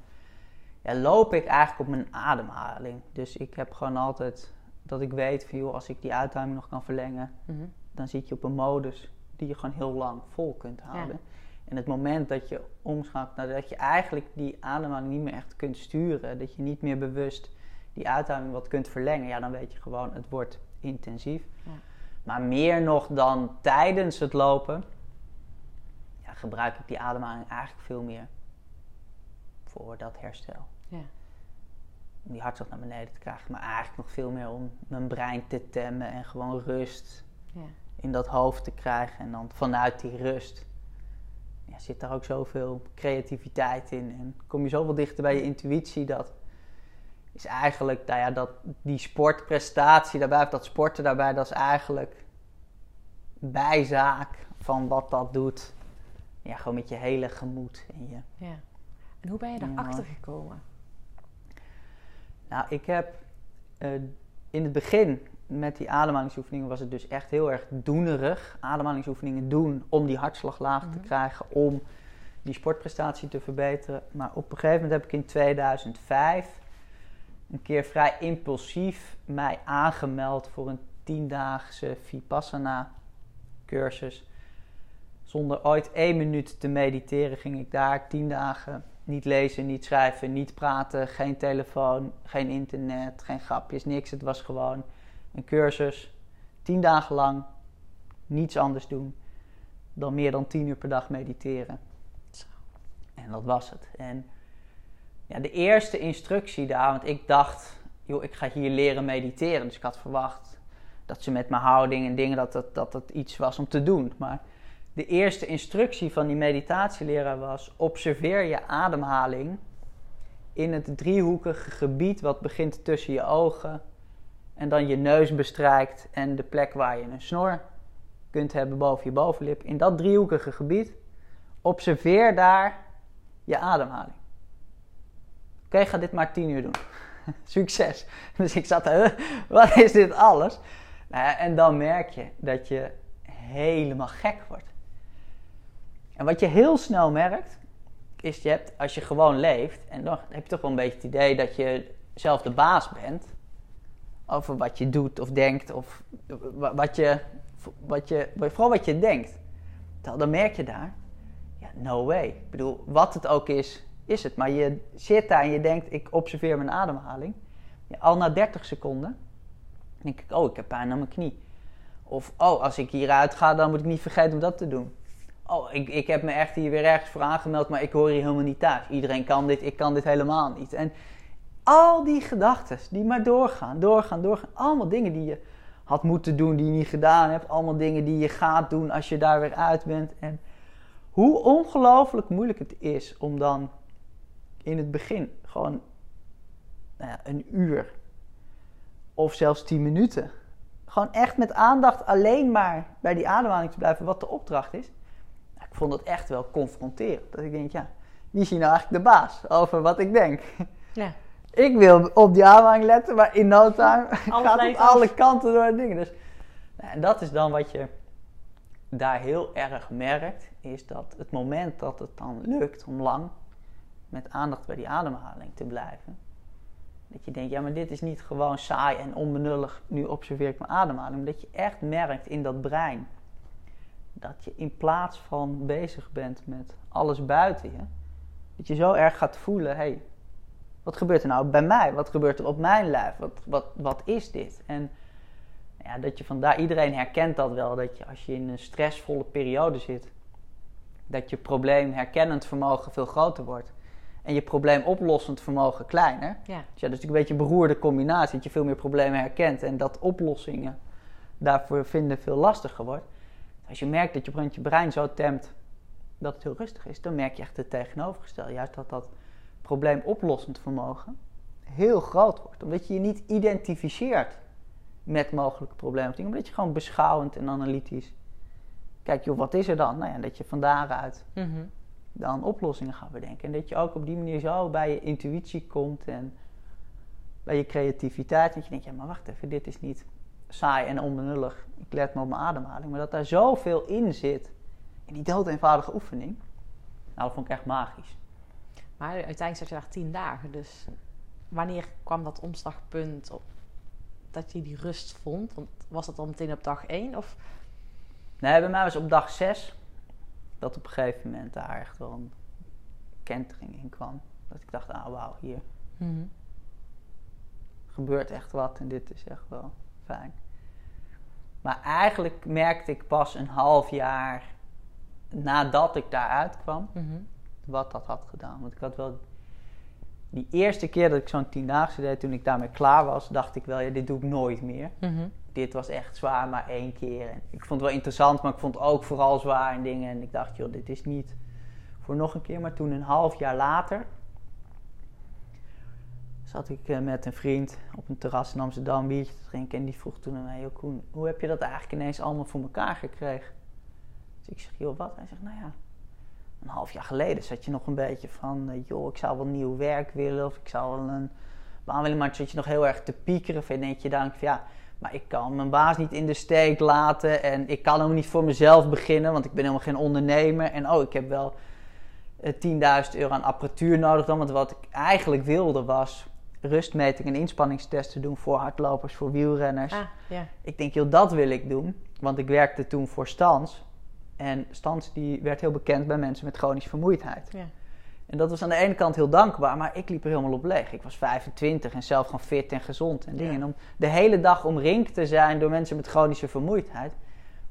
ja, loop ik eigenlijk op mijn ademhaling. Dus ik heb gewoon altijd dat ik weet van, joh, als ik die uitademing nog kan verlengen, Mhm. Dan zit je op een modus die je gewoon heel lang vol kunt houden. En het moment dat je omschakelt, nou, dat je eigenlijk die ademhaling niet meer echt kunt sturen, dat je niet meer bewust die uitademing wat kunt verlengen, ja, dan weet je gewoon, het wordt intensief. Ja. Maar meer nog dan tijdens het lopen, ja, gebruik ik die ademhaling eigenlijk veel meer voor dat herstel. Ja. Om die hartslag naar beneden te krijgen, maar eigenlijk nog veel meer om mijn brein te temmen en gewoon rust Ja. In dat hoofd te krijgen. En dan vanuit die rust ja, zit daar ook zoveel creativiteit in. En kom je zoveel dichter bij je intuïtie dat is eigenlijk nou ja, dat die sportprestatie daarbij, of dat sporten daarbij, dat is eigenlijk bijzaak van wat dat doet. Ja, gewoon met je hele gemoed. En je, Ja. En hoe ben je Ja. daarachter gekomen? Nou, ik heb eh, in het begin met die ademhalingsoefeningen was het dus echt heel erg doenerig. Ademhalingsoefeningen doen om die hartslag laag te Mhm. krijgen, om die sportprestatie te verbeteren. Maar op een gegeven moment heb ik in 2005 een keer vrij impulsief mij aangemeld voor een tiendaagse Vipassana cursus. Zonder ooit één minuut te mediteren ging ik daar tien dagen niet lezen, niet schrijven, niet praten, geen telefoon, geen internet, geen grapjes, niks. Het was gewoon een cursus, tien dagen lang, niets anders doen dan meer dan tien uur per dag mediteren. En dat was het. En ja, de eerste instructie daar, want ik dacht, joh, ik ga hier leren mediteren. Dus ik had verwacht dat ze met mijn houding en dingen, dat het, dat het iets was om te doen. Maar de eerste instructie van die meditatieleraar was: observeer je ademhaling in het driehoekige gebied wat begint tussen je ogen en dan je neus bestrijkt en de plek waar je een snor kunt hebben boven je bovenlip. In dat driehoekige gebied, observeer daar je ademhaling. Oké, ga dit maar tien uur doen. Succes. Dus ik zat, wat is dit alles? Nou en dan merk je dat je helemaal gek wordt. En wat je heel snel merkt, is je hebt, als je gewoon leeft, en dan heb je toch wel een beetje het idee dat je zelf de baas bent over wat je doet of denkt, of wa- wat je, wat je, vooral wat je denkt. Dan merk je daar, ja, no way. Ik bedoel, wat het ook is, is het. Maar je zit daar en je denkt, ik observeer mijn ademhaling. Al na 30 seconden denk ik, oh, ik heb pijn aan mijn knie. Of, oh, als ik hieruit ga, dan moet ik niet vergeten om dat te doen. Oh, ik, ik heb me echt hier weer ergens voor aangemeld, maar ik hoor hier helemaal niet thuis. Iedereen kan dit, ik kan dit helemaal niet. En al die gedachten die maar doorgaan, doorgaan, doorgaan. Allemaal dingen die je had moeten doen, die je niet gedaan hebt. Allemaal dingen die je gaat doen als je daar weer uit bent. En hoe ongelooflijk moeilijk het is om dan in het begin gewoon nou ja, een uur of zelfs tien minuten. Gewoon echt met aandacht alleen maar bij die ademhaling te blijven, wat de opdracht is. Nou, ik vond het echt wel confronterend. Dat ik denk, ja, wie is hier nou eigenlijk de baas over wat ik denk? Ja. Ik wil op die aanhaling letten, maar in no time gaat het alle kanten door het ding. Dus, nou, en dat is dan wat je daar heel erg merkt, is dat het moment dat het dan lukt om lang met aandacht bij die ademhaling te blijven, dat je denkt, ja, maar dit is niet gewoon saai en onbenullig, nu observeer ik mijn ademhaling, maar dat je echt merkt in dat brein dat je in plaats van bezig bent met alles buiten je, dat je zo erg gaat voelen, hé, hey, wat gebeurt er nou bij mij? Wat gebeurt er op mijn lijf? Wat, wat, wat is dit? En ja, dat je vandaar, iedereen herkent dat wel, dat je als je in een stressvolle periode zit, dat je probleemherkennend vermogen veel groter wordt. En je probleemoplossend vermogen kleiner. Ja. Dus ja, dat is natuurlijk een beetje een beroerde combinatie, dat je veel meer problemen herkent en dat oplossingen daarvoor vinden veel lastiger wordt. Als je merkt dat je brein zo temt dat het heel rustig is, dan merk je echt het tegenovergestelde. Juist dat dat probleemoplossend vermogen heel groot wordt. Omdat je je niet identificeert met mogelijke problemen. Omdat je gewoon beschouwend en analytisch kijkt, joh, wat is er dan? Nou ja, dat je van daaruit Mhm. dan oplossingen gaat bedenken. En dat je ook op die manier zo bij je intuïtie komt en bij je creativiteit. Dat je denkt, ja, maar wacht even, dit is niet saai en onbenullig. Ik let me op mijn ademhaling. Maar dat daar zoveel in zit, in die dood eenvoudige oefening. Nou, dat vond ik echt magisch. Maar uiteindelijk zat je daar tien dagen. Dus wanneer kwam dat omslagpunt op dat je die rust vond? Want was dat dan meteen op dag één? Of Nee, bij mij was op dag 6 dat op een gegeven moment daar echt wel een kentering in kwam. Dat ik dacht, ah wauw, hier gebeurt echt wat en dit is echt wel fijn. Maar eigenlijk merkte ik pas een half jaar nadat ik daaruit kwam, Mhm. Wat dat had gedaan. Want ik had wel die eerste keer dat ik zo'n tiendaagse deed, toen ik daarmee klaar was, dacht ik wel, ja, dit doe ik nooit meer. Mhm. Dit was echt zwaar, maar één keer. En ik vond het wel interessant, maar ik vond het ook vooral zwaar en dingen. En ik dacht, joh, dit is niet voor nog een keer. Maar toen een half jaar later zat ik eh, met een vriend op een terras in Amsterdam een biertje te drinken. En die vroeg toen aan mij, joh Koen, hoe heb je dat eigenlijk ineens allemaal voor elkaar gekregen? Dus ik zeg, joh, wat? Hij zegt, nou ja, een half jaar geleden zat je nog een beetje van, eh, joh, ik zou wel nieuw werk willen. Of ik zou wel een baan willen, maar toen zat je nog heel erg te piekeren. Vind denk je dan van, ja, maar ik kan mijn baas niet in de steek laten. En ik kan ook niet voor mezelf beginnen, want ik ben helemaal geen ondernemer. En oh, ik heb wel eh, 10.000 euro aan apparatuur nodig dan. Want wat ik eigenlijk wilde was rustmetingen en inspanningstesten doen voor hardlopers, voor wielrenners. Ah, ja. Ik denk, joh, dat wil ik doen. Want ik werkte toen voor Stans. En Stans die werd heel bekend bij mensen met chronische vermoeidheid. Ja. En dat was aan de ene kant heel dankbaar, maar ik liep er helemaal op leeg. Ik was 25 en zelf gewoon fit en gezond en dingen. Ja. En om de hele dag omringd te zijn door mensen met chronische vermoeidheid.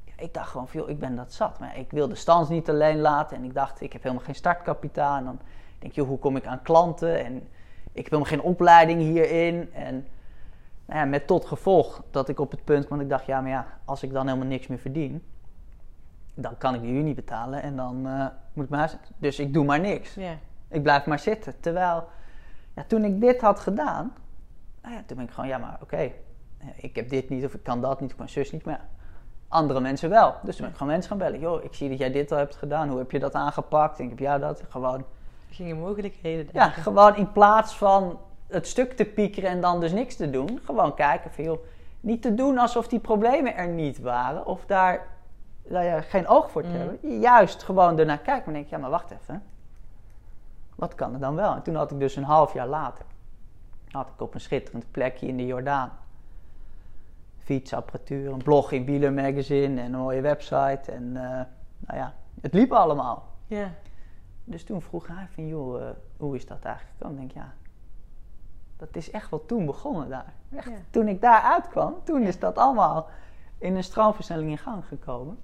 ja, Ik dacht gewoon, van, joh, ik ben dat zat. Maar ik wilde Stans niet alleen laten. En ik dacht, ik heb helemaal geen startkapitaal. En dan denk je, hoe kom ik aan klanten? En ik heb helemaal geen opleiding hierin. En nou ja, met tot gevolg dat ik op het punt kwam, ik dacht, ja, maar ja, als ik dan helemaal niks meer verdien, dan kan ik die huur niet betalen en dan eh, moet ik maar huis. Dus ik doe maar niks. Ja. Ik blijf maar zitten. Terwijl, ja, toen ik dit had gedaan, nou ja, toen ben ik gewoon, ja, maar oké, ik heb dit niet of ik kan dat niet of mijn zus niet, maar ja, andere mensen wel. Dus toen ben ik gewoon mensen gaan bellen. Joh, ik zie dat jij dit al hebt gedaan. Hoe heb je dat aangepakt? En ik heb jou dat gewoon Gingen mogelijkheden ja, gewoon in plaats van het stuk te piekeren en dan dus niks te doen, gewoon kijken van joh, niet te doen alsof die problemen er niet waren of daar nou ja, geen oog voor te Mm. hebben. Juist gewoon ernaar kijken en denk ik, ja maar wacht even, wat kan er dan wel? En toen had ik dus een half jaar later, had ik op een schitterend plekje in de Jordaan, fietsapparatuur, een blog in Wieler Magazine en een mooie website en eh, nou ja, het liep allemaal. Ja. Dus toen vroeg hij van, joh, eh, hoe is dat eigenlijk gekomen? Ik denk, ja, dat is echt wel toen begonnen daar. Echt, Ja. Toen ik daar uitkwam, toen Ja. is dat allemaal in een stroomversnelling in gang gekomen.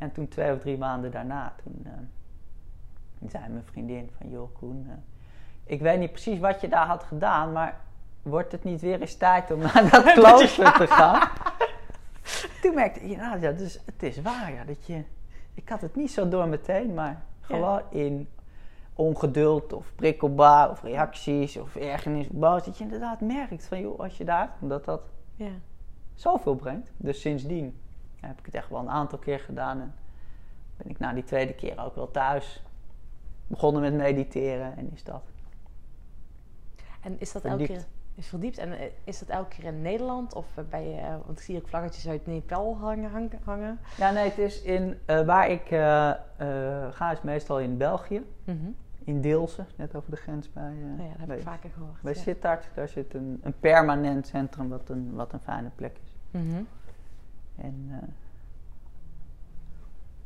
En toen twee of drie maanden daarna, toen eh, zei mijn vriendin van, joh Koen, eh, ik weet niet precies wat je daar had gedaan, maar wordt het niet weer eens tijd om naar dat klooster te gaan? Toen merkte ik, ja, ja dus het is waar, ja, dat je... Ik had het niet zo door meteen, maar gewoon in ongeduld of prikkelbaar of reacties of ergernis boos, dat je inderdaad merkt van, joh, als je daar komt, dat Ja. zoveel brengt. Dus sindsdien heb ik het echt wel een aantal keer gedaan en ben ik na die tweede keer ook wel thuis begonnen met mediteren en is dat. En is dat elke keer is verdiept? En eh, is dat elke keer in Nederland? Of eh, bij, eh, want ik zie ook vlaggetjes uit Nepal hangen. hangen. Ja, nee, het is in, waar ik ga is meestal in België, Mhm. in Deelsen, net over de grens bij, Nou ja, dat heb bij, ik vaker gehoord. bij ja. Sittard. Daar zit een, een permanent centrum wat een, wat een fijne plek is. Mhm. En eh,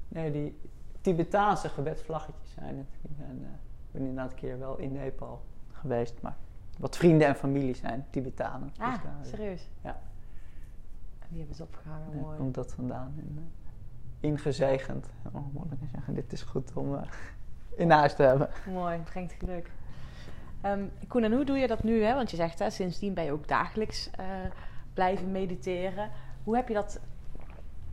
nee, die Tibetaanse gebedsvlaggetjes zijn het. Die zijn, eh, ik ben inderdaad een keer wel in Nepal geweest, maar wat vrienden en familie zijn Tibetanen. Dus Ah, daar, eh, serieus? Ja. En die hebben ze opgehangen, daar mooi. komt dat vandaan. En, ingezegend. Oh, moet ik zeggen, dit is goed om in huis te hebben. Mooi, brengt geluk. Ehm Koen, en hoe doe je dat nu? Hè? Want je zegt, hè, sindsdien ben je ook dagelijks blijven mediteren. Hoe heb je dat...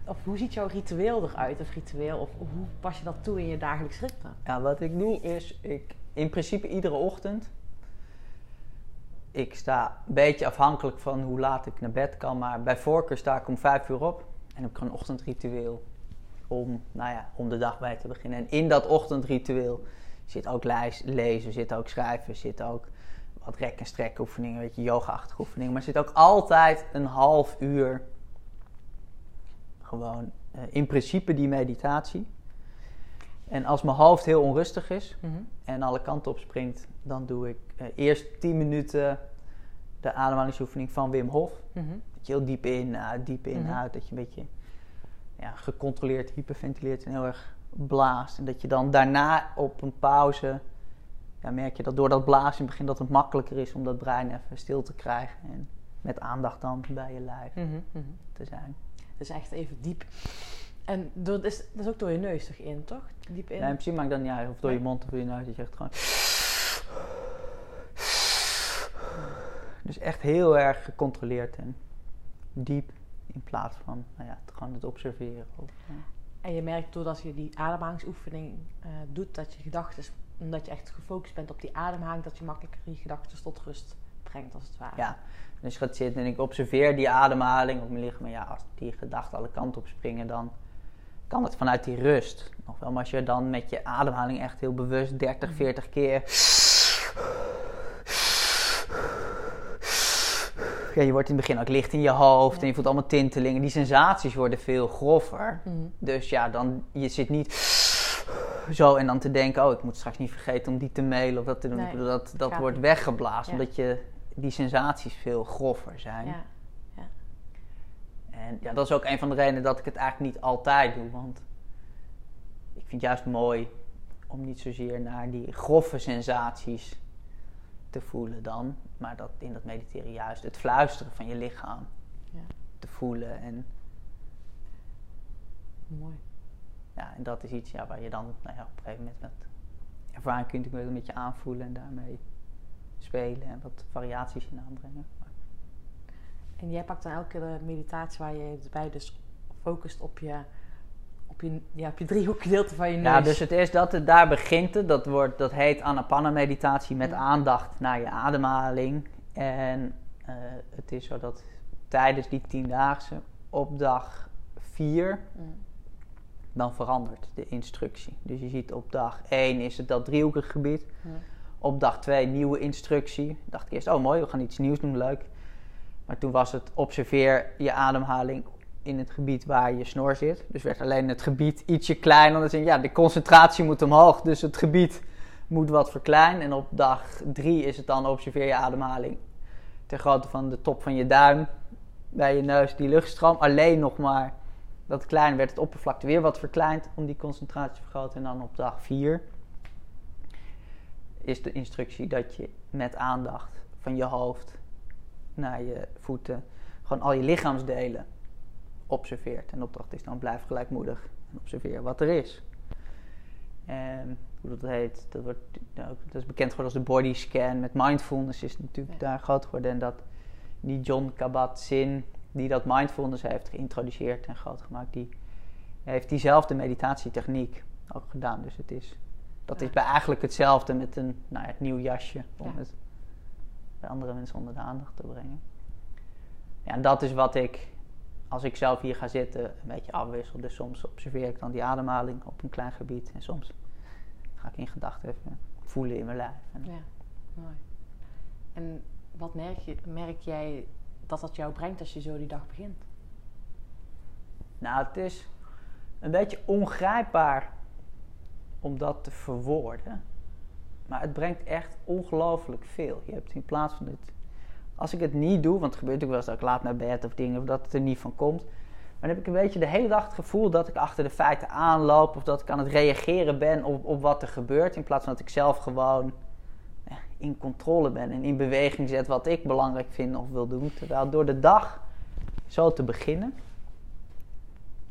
Of hoe ziet jouw ritueel eruit? Of ritueel? Of hoe pas je dat toe in je dagelijks ritme? Ja, wat ik doe is, ik, in principe iedere ochtend. Ik sta een beetje afhankelijk van hoe laat ik naar bed kan, maar bij voorkeur sta ik om vijf uur op en heb ik een ochtendritueel om, nou ja, om de dag bij te beginnen. En in dat ochtendritueel zit ook lezen, zit ook schrijven, zit ook wat rek- en strekoefeningen, weet je, yoga-achtige oefeningen. Maar zit ook altijd een half uur gewoon eh, in principe die meditatie. En als mijn hoofd heel onrustig is en alle kanten op springt, dan doe ik eh, eerst 10 minuten de ademhalingsoefening van Wim Hof. Mhm. Dat je heel diep in, uit, diep in, Mhm. uit. Dat je een beetje ja, gecontroleerd hyperventileert en heel erg blaast. En dat je dan daarna op een pauze, ja, merk je dat door dat blazen in het begin dat het makkelijker is om dat brein even stil te krijgen. En met aandacht dan bij je lijf Mhm, mhm. te zijn. Dus echt even diep. En door, dat, is, dat is ook door je neus toch in, toch? Diep in. Ja, in principe maakt dat niet uit of door je Nee. mond of door je neus. Dat je echt gewoon... Dus echt heel erg gecontroleerd en diep. In plaats van nou ja, het- gewoon het observeren. Of, En je merkt doordat je die ademhalingsoefening eh, doet, dat je gedachten, omdat je echt gefocust bent op die ademhaling, dat je makkelijker je gedachten tot rust brengt als het ware. Ja, dus je gaat zitten en ik observeer die ademhaling op mijn lichaam. En ja, als die gedachten alle kanten op springen, dan kan het vanuit die rust. Nog wel, maar als je dan met je ademhaling echt heel bewust 30, 40 keer. Ja, je wordt in het begin ook licht in je hoofd Ja. en je voelt allemaal tintelingen. Die sensaties worden veel groffer. Mhm. Dus ja, dan, je zit niet zo en dan te denken, oh, ik moet straks niet vergeten om die te mailen of dat te doen. Nee, dat dat wordt weggeblazen, Ja. omdat je die sensaties veel groffer zijn. Ja. En ja, dat is ook een van de redenen dat ik het eigenlijk niet altijd doe. Want ik vind het juist mooi om niet zozeer naar die grove sensaties te voelen dan. Maar dat in dat mediteren juist het fluisteren van je lichaam Ja. te voelen. En, Mooi. ja, en dat is iets ja, waar je dan nou ja, op een gegeven moment met ervaring kunt je een beetje aanvoelen en daarmee spelen en wat variaties in aanbrengen. En jij pakt dan elke keer de meditatie waar je bij dus focust op je, op je, ja, op je driehoekgedeelte van je neus. Ja, dus het is dat het daar begint. Het, dat, wordt, dat heet Anapanna meditatie met Ja. aandacht naar je ademhaling. En eh, het is zo dat tijdens die tiendaagse op dag 4 Mm. dan verandert de instructie. Dus je ziet op dag 1 is het dat driehoekig gebied. Ja. Op dag 2 nieuwe instructie. Dacht ik eerst, oh mooi, we gaan iets nieuws doen, leuk. Maar toen was het observeer je ademhaling in het gebied waar je snor zit. Dus werd alleen het gebied ietsje kleiner. Je, ja, de concentratie moet omhoog, dus het gebied moet wat verkleinen. En op dag 3 is het dan observeer je ademhaling ter grootte van de top van je duim bij je neus, die luchtstroom. Alleen nog maar dat klein werd het oppervlakte weer wat verkleind om die concentratie te vergroten. En dan op dag 4 is de instructie dat je met aandacht van je hoofd naar je voeten gewoon al je lichaamsdelen observeert. En de opdracht is dan blijf gelijkmoedig en observeer wat er is. En hoe dat heet, dat, wordt, nou, dat is bekend geworden als de body scan. Met mindfulness is het natuurlijk Ja. daar groot geworden. En dat die John Kabat-Zinn, die dat mindfulness heeft geïntroduceerd en groot gemaakt, die heeft diezelfde meditatietechniek ook gedaan. Dus het is, dat is bij eigenlijk hetzelfde met een nou, ja, nieuw jasje om het bij andere mensen onder de aandacht te brengen. Ja, en dat is wat ik, als ik zelf hier ga zitten, een beetje afwissel. Dus soms observeer ik dan die ademhaling op een klein gebied. En soms ga ik in gedachten even voelen in mijn lijf. En Ja, mooi. En wat merk, je, merk jij dat dat jou brengt als je zo die dag begint? Nou, het is een beetje ongrijpbaar om dat te verwoorden. Maar het brengt echt ongelooflijk veel. Je hebt in plaats van het. Als ik het niet doe, want het gebeurt natuurlijk wel eens dat ik laat naar bed of dingen, of dat het er niet van komt. Maar dan heb ik een beetje de hele dag het gevoel dat ik achter de feiten aanloop. Of dat ik aan het reageren ben op, op wat er gebeurt. In plaats van dat ik zelf gewoon ja, in controle ben en in beweging zet wat ik belangrijk vind of wil doen. Terwijl door de dag zo te beginnen,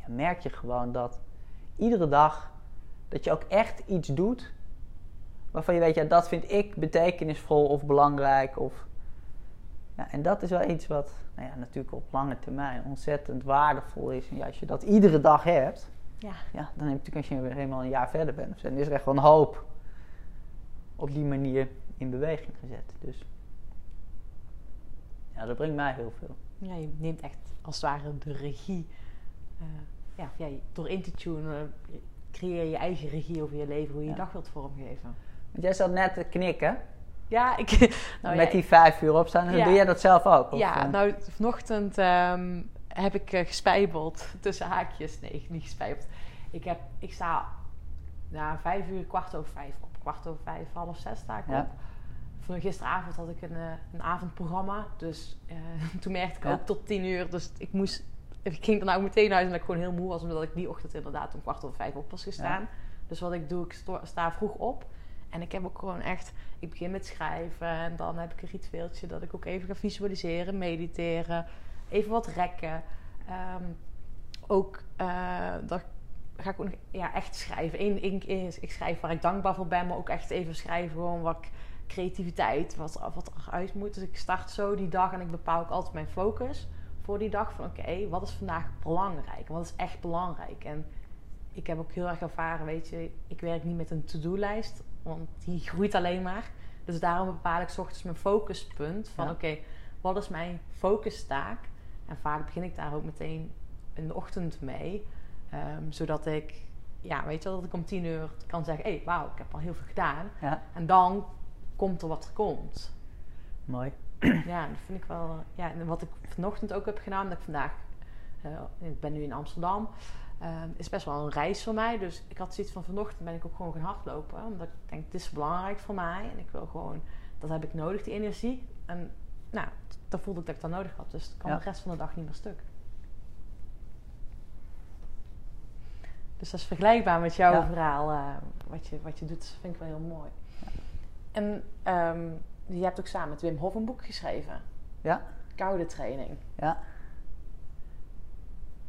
merk je gewoon dat iedere dag dat je ook echt iets doet waarvan je weet, ja, dat vind ik betekenisvol of belangrijk. Of, ja, en dat is wel iets wat nou ja, natuurlijk op lange termijn ontzettend waardevol is. En ja, als je dat iedere dag hebt, Ja. ja, dan heb je natuurlijk als je weer helemaal een jaar verder bent, zo, dan is er echt wel een hoop op die manier in beweging gezet. Dus ja, dat brengt mij heel veel. Ja, je neemt echt als het ware de regie. eh, ja, ja, door in te tunen creëer je eigen regie over je leven, hoe je je dag wilt vormgeven. Want jij zat net te knikken Ja, ik... Nou, met die vijf uur opstaan. Doe jij dat zelf ook? Of, Ja, nou, vanochtend ehm, heb ik eh, gespijbeld tussen haakjes. Nee, niet gespijbeld. Ik, heb, ik sta na vijf uur, kwart over vijf op. Kwart over vijf, half zes sta ik Ja. op. Van gisteravond had ik een, eh, een avondprogramma. Dus eh, toen merkte ik Ja. ook tot tien uur. Dus ik moest... Ik ging dan ook meteen naar huis omdat ik gewoon heel moe was. Omdat ik die ochtend inderdaad om kwart over vijf op was gestaan. Dus wat ik doe, ik sta vroeg op. En ik heb ook gewoon echt... Ik begin met schrijven. En dan heb ik een ritueeltje dat ik ook even ga visualiseren, mediteren. Even wat rekken. Ehm, ook, eh dat ga ik ook nog ja, echt schrijven. Eén is, ik schrijf waar ik dankbaar voor ben. Maar ook echt even schrijven gewoon wat ik- creativiteit, wat, wat eruit moet. Dus ik start zo die dag en ik bepaal ook altijd mijn focus voor die dag. Van oké, wat is vandaag belangrijk? Wat is echt belangrijk? En ik heb ook heel erg ervaren, weet je, ik werk niet met een to-do-lijst, want die groeit alleen maar. Dus daarom bepaal ik 's ochtends mijn focuspunt. Van Ja. oké, wat is mijn focustaak? En vaak begin ik daar ook meteen in de ochtend mee. Ehm, zodat ik, ja, weet je wel, dat ik om tien uur kan zeggen... Hé, hey, wauw, ik heb al heel veel gedaan. Ja, En dan komt er wat er komt. mooi. Ja, dat vind ik wel... Ja, en wat ik vanochtend ook heb gedaan, dat ik vandaag... eh, ik ben nu in Amsterdam. ehm, is best wel een reis voor mij. Dus ik had zoiets van vanochtend ben ik ook gewoon gaan hardlopen. Omdat ik denk, dit is belangrijk voor mij. En ik wil gewoon... Dat heb ik nodig, die energie. En nou, dat voelde ik dat ik dat nodig had. Dus het kan Ja. de rest van de dag niet meer stuk. Dus dat is vergelijkbaar met jouw Ja. verhaal. eh, wat, je, wat je doet, dat vind ik wel heel mooi. En ehm, je hebt ook samen met Wim Hof een boek geschreven. Ja, Koude training. ja.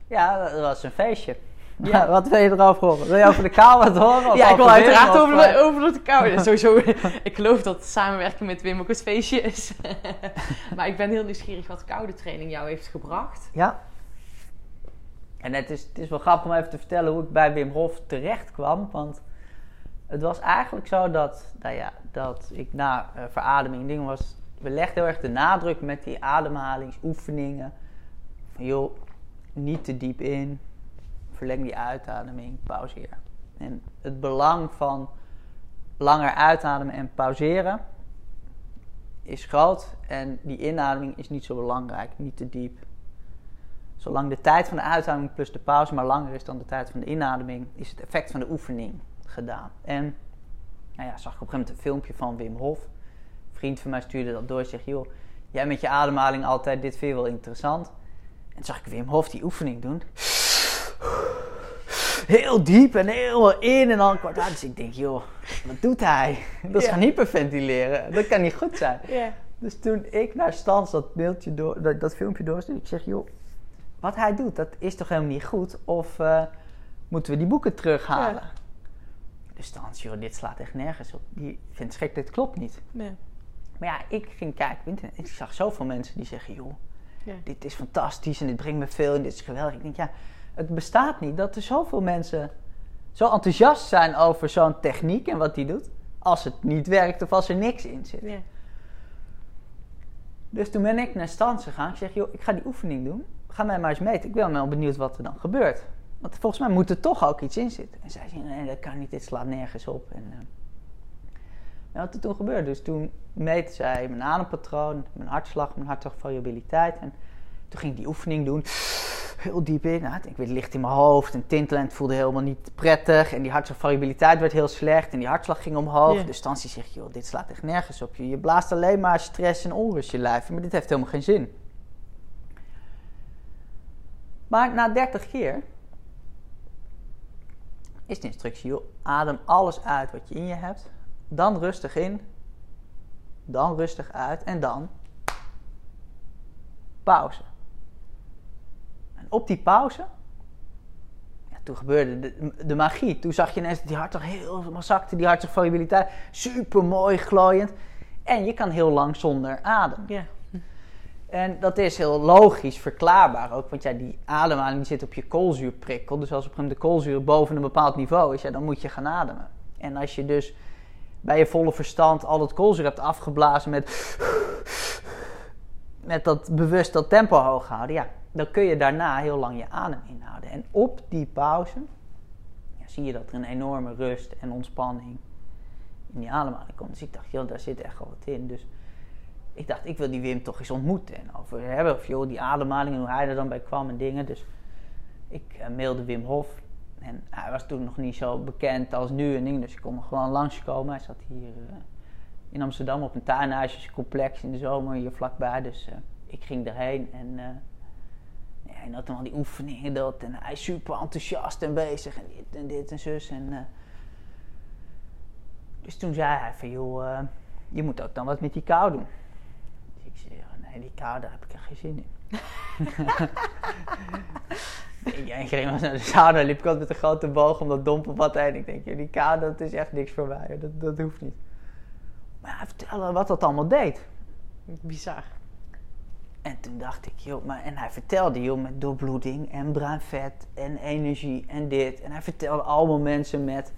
Ja, dat was een feestje. Ja. wat wil je erover horen? Wil je over de kou wat horen? Ja, ik wil uiteraard over eh, de, over de koude. Sowieso, ik geloof dat samenwerken met Wim ook het feestje is. maar ik ben heel nieuwsgierig wat koude training jou heeft gebracht. Ja. En het is, het is wel grappig om even te vertellen hoe ik bij Wim Hof terecht kwam. Want het was eigenlijk zo dat, nou ja, dat ik na eh, verademing dingen was... We legden heel erg de nadruk met die ademhalingsoefeningen. Van joh, niet te diep in. Verleng die uitademing, pauzeer. En het belang van langer uitademen en pauzeren is groot. En die inademing is niet zo belangrijk, niet te diep. Zolang de tijd van de uitademing plus de pauze maar langer is dan de tijd van de inademing, is het effect van de oefening gedaan. En nou ja, zag ik op een gegeven moment een filmpje van Wim Hof. Een vriend van mij stuurde dat door en zegt, joh, jij met je ademhaling altijd, dit vind je wel interessant. En toen zag ik Wim Hof die oefening doen. Heel diep en heel in en dan kwart uit. Dus ik denk, joh, wat doet hij? Dat is Ja. gaan hyperventileren. Dat kan niet goed zijn. Ja. Dus toen ik naar Stans dat, beeldje door, dat, dat filmpje doorstuurde, ik zeg, joh, wat hij doet, dat is toch helemaal niet goed? Of eh, moeten we die boeken terughalen? Dus Stans, joh, dit slaat echt nergens op. Die vindt gek, dit klopt niet. Nee. Maar ja, ik ging kijken op internet ik zag zoveel mensen die zeggen, joh, Ja. dit is fantastisch en dit brengt me veel en dit is geweldig. Ik denk, ja, het bestaat niet dat er zoveel mensen zo enthousiast zijn over zo'n techniek en wat die doet, als het niet werkt of als er niks in zit. Ja. Dus toen ben ik naar Stans gegaan. Ik zeg, joh, ik ga die oefening doen. Ga mij maar eens meten. Ik ben wel benieuwd wat er dan gebeurt. Want volgens mij moet er toch ook iets in zitten. En zij zei, nee, dat kan niet. Dit slaat nergens op. En, eh, nou, wat er toen gebeurde. Dus toen meette zij mijn adempatroon, mijn hartslag, mijn hartslagvariabiliteit. En toen ging ik die oefening doen. Heel diep in. Nou, ik weer licht in mijn hoofd. En tintelen. Het voelde helemaal niet prettig. En die hartslagvariabiliteit werd heel slecht. En die hartslag ging omhoog. Ja. Dus Stansie zegt, joh, dit slaat echt nergens op. Je, je blaast alleen maar stress en onrust je lijf. Maar dit heeft helemaal geen zin. Maar na 30 keer is de instructie, adem alles uit wat je in je hebt. Dan rustig in. Dan rustig uit. En dan pauze. En op die pauze, toen gebeurde de, de magie. Toen zag je ineens dat die hartslag heel zakte, die hartslagvariabiliteit super mooi glooiend. En je kan heel lang zonder adem. En dat is heel logisch verklaarbaar ook, want ja, die ademhaling zit op je koolzuurprikkel. Dus als op een de koolzuur boven een bepaald niveau is, ja, dan moet je gaan ademen. En als je dus bij je volle verstand al dat koolzuur hebt afgeblazen met, met dat bewust dat tempo hoog houden, ja, dan kun je daarna heel lang je adem inhouden. En op die pauze ja, zie je dat er een enorme rust en ontspanning in die ademhaling komt. Dus ik dacht, joh, daar zit echt wel wat in. Dus ik dacht, ik wil die Wim toch eens ontmoeten en over hebben. Of joh, die ademhaling en hoe hij er dan bij kwam en dingen. Dus ik eh, mailde Wim Hof. En hij was toen nog niet zo bekend als nu en dingen. Dus ik kon nog gewoon langskomen. Hij zat hier eh, in Amsterdam op een tuinhuisjescomplex in de zomer hier vlakbij. Dus eh, ik ging erheen en... ja, hij had al die oefeningen dat en hij is super enthousiast en bezig en dit en dit en zus. En, dus toen zei hij van joh, je moet ook dan wat met die kou doen. Ik zei, ja, nee, die daar heb ik echt geen zin in. ik ging maar naar de sauna, liep ik altijd met een grote boog om dat dompelbad heen. Ik denk, ja, die kou, dat is echt niks voor mij. Dat, dat hoeft niet. Maar hij vertelde wat dat allemaal deed. Bizar. En toen dacht ik, joh, maar en hij vertelde, joh, met doorbloeding en bruin vet en energie en dit. En hij vertelde allemaal mensen met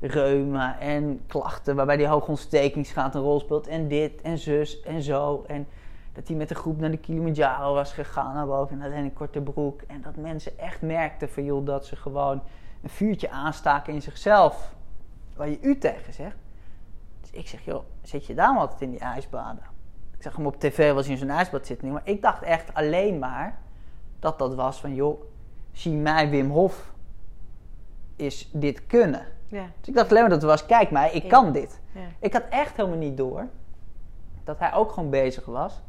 reuma en klachten waarbij die hoogontstekingsgraad een rol speelt. En dit en zus en zo. En dat hij met de groep naar de Kilimanjaro was gegaan naar boven en alleen een korte broek. En dat mensen echt merkten van joh, dat ze gewoon een vuurtje aanstaken in zichzelf. Waar je u tegen zegt. Dus ik zeg joh, zit je daar altijd in die ijsbaden? Ik zag hem op tv was in zo'n ijsbad zitten. Maar ik dacht echt alleen maar dat dat was van joh, zie mij Wim Hof is dit kunnen. Ja. Dus ik dacht alleen maar dat het was, kijk mij, ik Ja. kan dit. Ja. Ik had echt helemaal niet door dat hij ook gewoon bezig was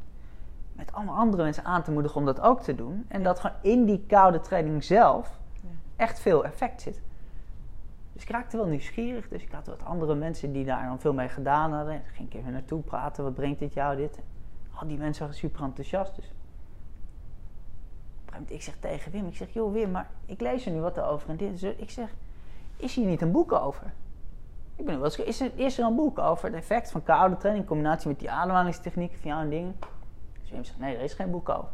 met allemaal andere mensen aan te moedigen om dat ook te doen. En dat gewoon in die koude training zelf echt veel effect zit. Dus ik raakte wel nieuwsgierig. Dus ik had wat andere mensen die daar dan veel mee gedaan hadden. En ging ik even naartoe praten. Wat brengt dit jou, dit? Al die mensen waren super enthousiast. Dus ik zeg tegen Wim, ik zeg, joh Wim, maar ik lees er nu wat over en dit. Ik zeg, is hier niet een boek over? Ik ben wel eens, is, er, is er een boek over het effect van koude training in combinatie met die ademhalingstechnieken van jou en dingen? Dus Wim zegt, nee, er is geen boek over.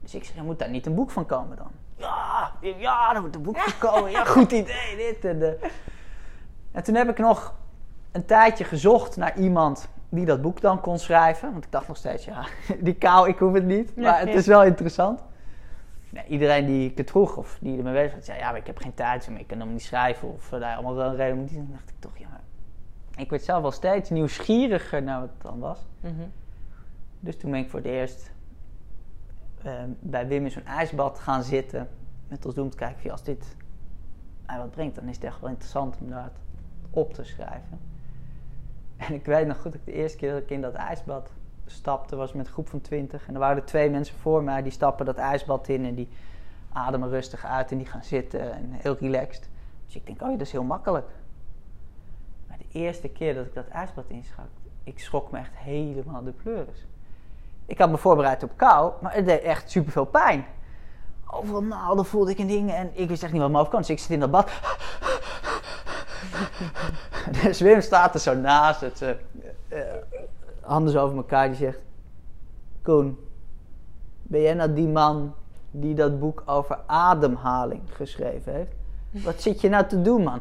Dus ik zeg, er moet daar niet een boek van komen dan? Ja, Wim, ja, er moet een boek van komen. Ja, goed idee, dit en de. En toen heb ik nog een tijdje gezocht naar iemand die dat boek dan kon schrijven. Want ik dacht nog steeds, ja, die kou, ik hoef het niet. Maar het is wel interessant. Ja, iedereen die ik het vroeg of die ermee bezig was, zei, ja, maar ik heb geen tijd, maar ik kan hem niet schrijven. Of eh, daar allemaal wel een reden. Dan dacht ik toch, ja, maar ik werd zelf wel steeds nieuwsgieriger naar wat het dan was. Mhm. Dus toen ben ik voor het eerst eh, bij Wim in zo'n ijsbad gaan zitten. Met als doel te kijken, als dit mij wat brengt, dan is het echt wel interessant om dat op te schrijven. En ik weet nog goed, dat ik de eerste keer dat ik in dat ijsbad stapte, was met een groep van twintig. En er waren er twee mensen voor mij, die stappen dat ijsbad in en die ademen rustig uit en die gaan zitten en heel relaxed. Dus ik denk, oh ja, dat is heel makkelijk. Maar de eerste keer dat ik dat ijsbad inschak, ik schrok me echt helemaal de pleuris. Ik had me voorbereid op kou, maar het deed echt superveel pijn. Overal naalden voelde ik en dingen en ik wist echt niet wat hoofd kon. Dus ik zit in dat bad. dus Wim staat er zo naast, het, eh, eh, handen zo over elkaar, die zegt... Koen, ben jij nou die man die dat boek over ademhaling geschreven heeft? Wat zit je nou te doen, man?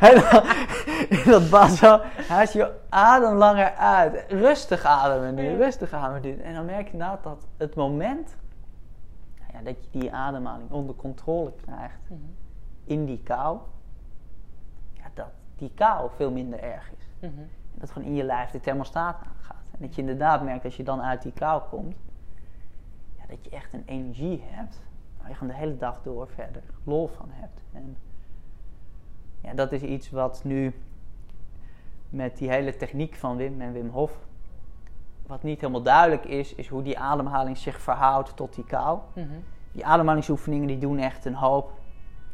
En dan- in dat bad zo, hij is je adem langer uit. Rustig ademen nu, rustig ademen nu. En dan merk je inderdaad dat het moment nou ja, dat je die ademhaling onder controle krijgt Mhm. in die kou, ja, dat die kou veel minder erg is. En dat gewoon in je lijf de thermostaat aangaat. En dat je inderdaad merkt als je dan uit die kou komt, ja, dat je echt een energie hebt waar je gewoon de hele dag door verder lol van hebt. En ja, dat is iets wat nu met die hele techniek van Wim en Wim Hof, wat niet helemaal duidelijk is, is hoe die ademhaling zich verhoudt tot die kou. Mhm. Die ademhalingsoefeningen die doen echt een hoop.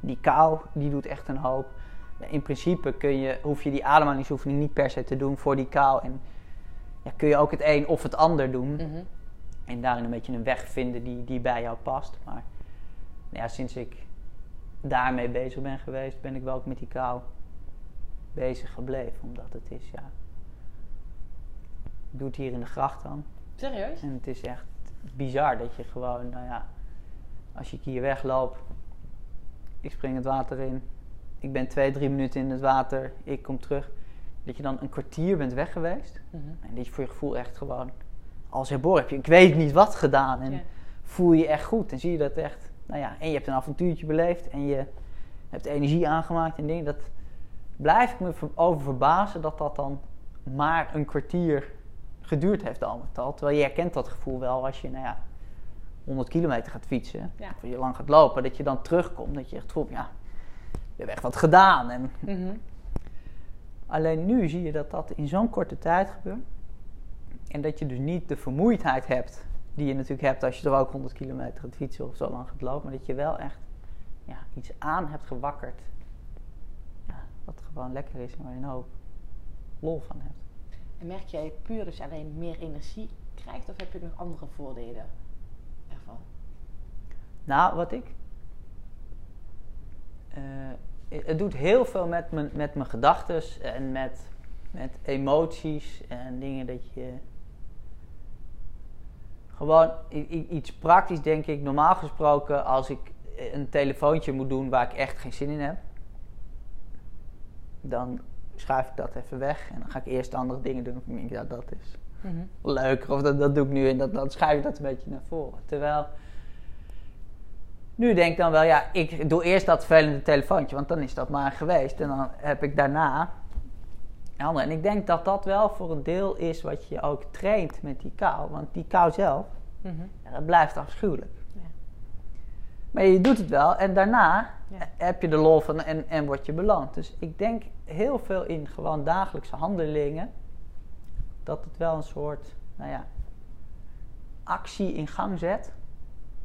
Die kou die doet echt een hoop. In principe kun je, hoef je die ademhalingsoefening niet per se te doen voor die kou. En ja, kun je ook het een of het ander doen. Mhm. En daarin een beetje een weg vinden die, die bij jou past. Maar nou ja, sinds ik daarmee bezig ben geweest, ben ik wel ook met die kou bezig gebleven. Omdat het is, ja... Ik doe het hier in de gracht dan. Serieus? En het is echt bizar dat je gewoon, nou ja, als ik hier wegloop, ik spring het water in, ik ben twee, drie minuten in het water, ik kom terug, dat je dan een kwartier bent weg geweest. Mhm. En dat je voor je gevoel echt gewoon, als herboren heb je, ik weet niet wat gedaan. En Ja. voel je echt goed en zie je dat echt, nou ja, en je hebt een avontuurtje beleefd en je hebt energie aangemaakt en dingen. Dat blijf ik me ver- over verbazen dat dat dan maar een kwartier geduurd heeft al met al. Terwijl je herkent dat gevoel wel als je, nou ja, 100 kilometer gaat fietsen. Ja. Of je lang gaat lopen, dat je dan terugkomt. Dat je echt voelt, ja, we hebben echt wat gedaan. En Mhm. Alleen nu zie je dat dat in zo'n korte tijd gebeurt. En dat je dus niet de vermoeidheid hebt die je natuurlijk hebt als je er ook 100 kilometer gaat fietsen of zo lang gaat lopen. Maar dat je wel echt ja, iets aan hebt gewakkerd. Ja, wat gewoon lekker is en waar je een hoop lol van hebt. En merk jij puur je alleen meer energie krijgt of heb je nog andere voordelen ervan? Nou, wat ik. Eh, het doet heel veel met mijn, met mijn gedachten en met, met emoties en dingen dat je. Gewoon iets praktisch, denk ik. Normaal gesproken, als ik een telefoontje moet doen waar ik echt geen zin in heb, dan schuif ik dat even weg en dan ga ik eerst andere dingen doen. Ik denk, ja, dat is Mhm. leuker of dat, dat doe ik nu en dat, dan schuif ik dat een beetje naar voren. Terwijl, nu denk ik dan wel, ja, ik doe eerst dat vervelende telefoontje, want dan is dat maar geweest. En dan heb ik daarna andere. En ik denk dat dat wel voor een deel is wat je ook traint met die kou. Want die kou zelf, Mhm. ja, dat blijft afschuwelijk. Ja. Maar je doet het wel en daarna Ja. heb je de lol van en, en word je beloond. Dus ik denk heel veel in gewoon dagelijkse handelingen dat het wel een soort, nou ja, actie in gang zet.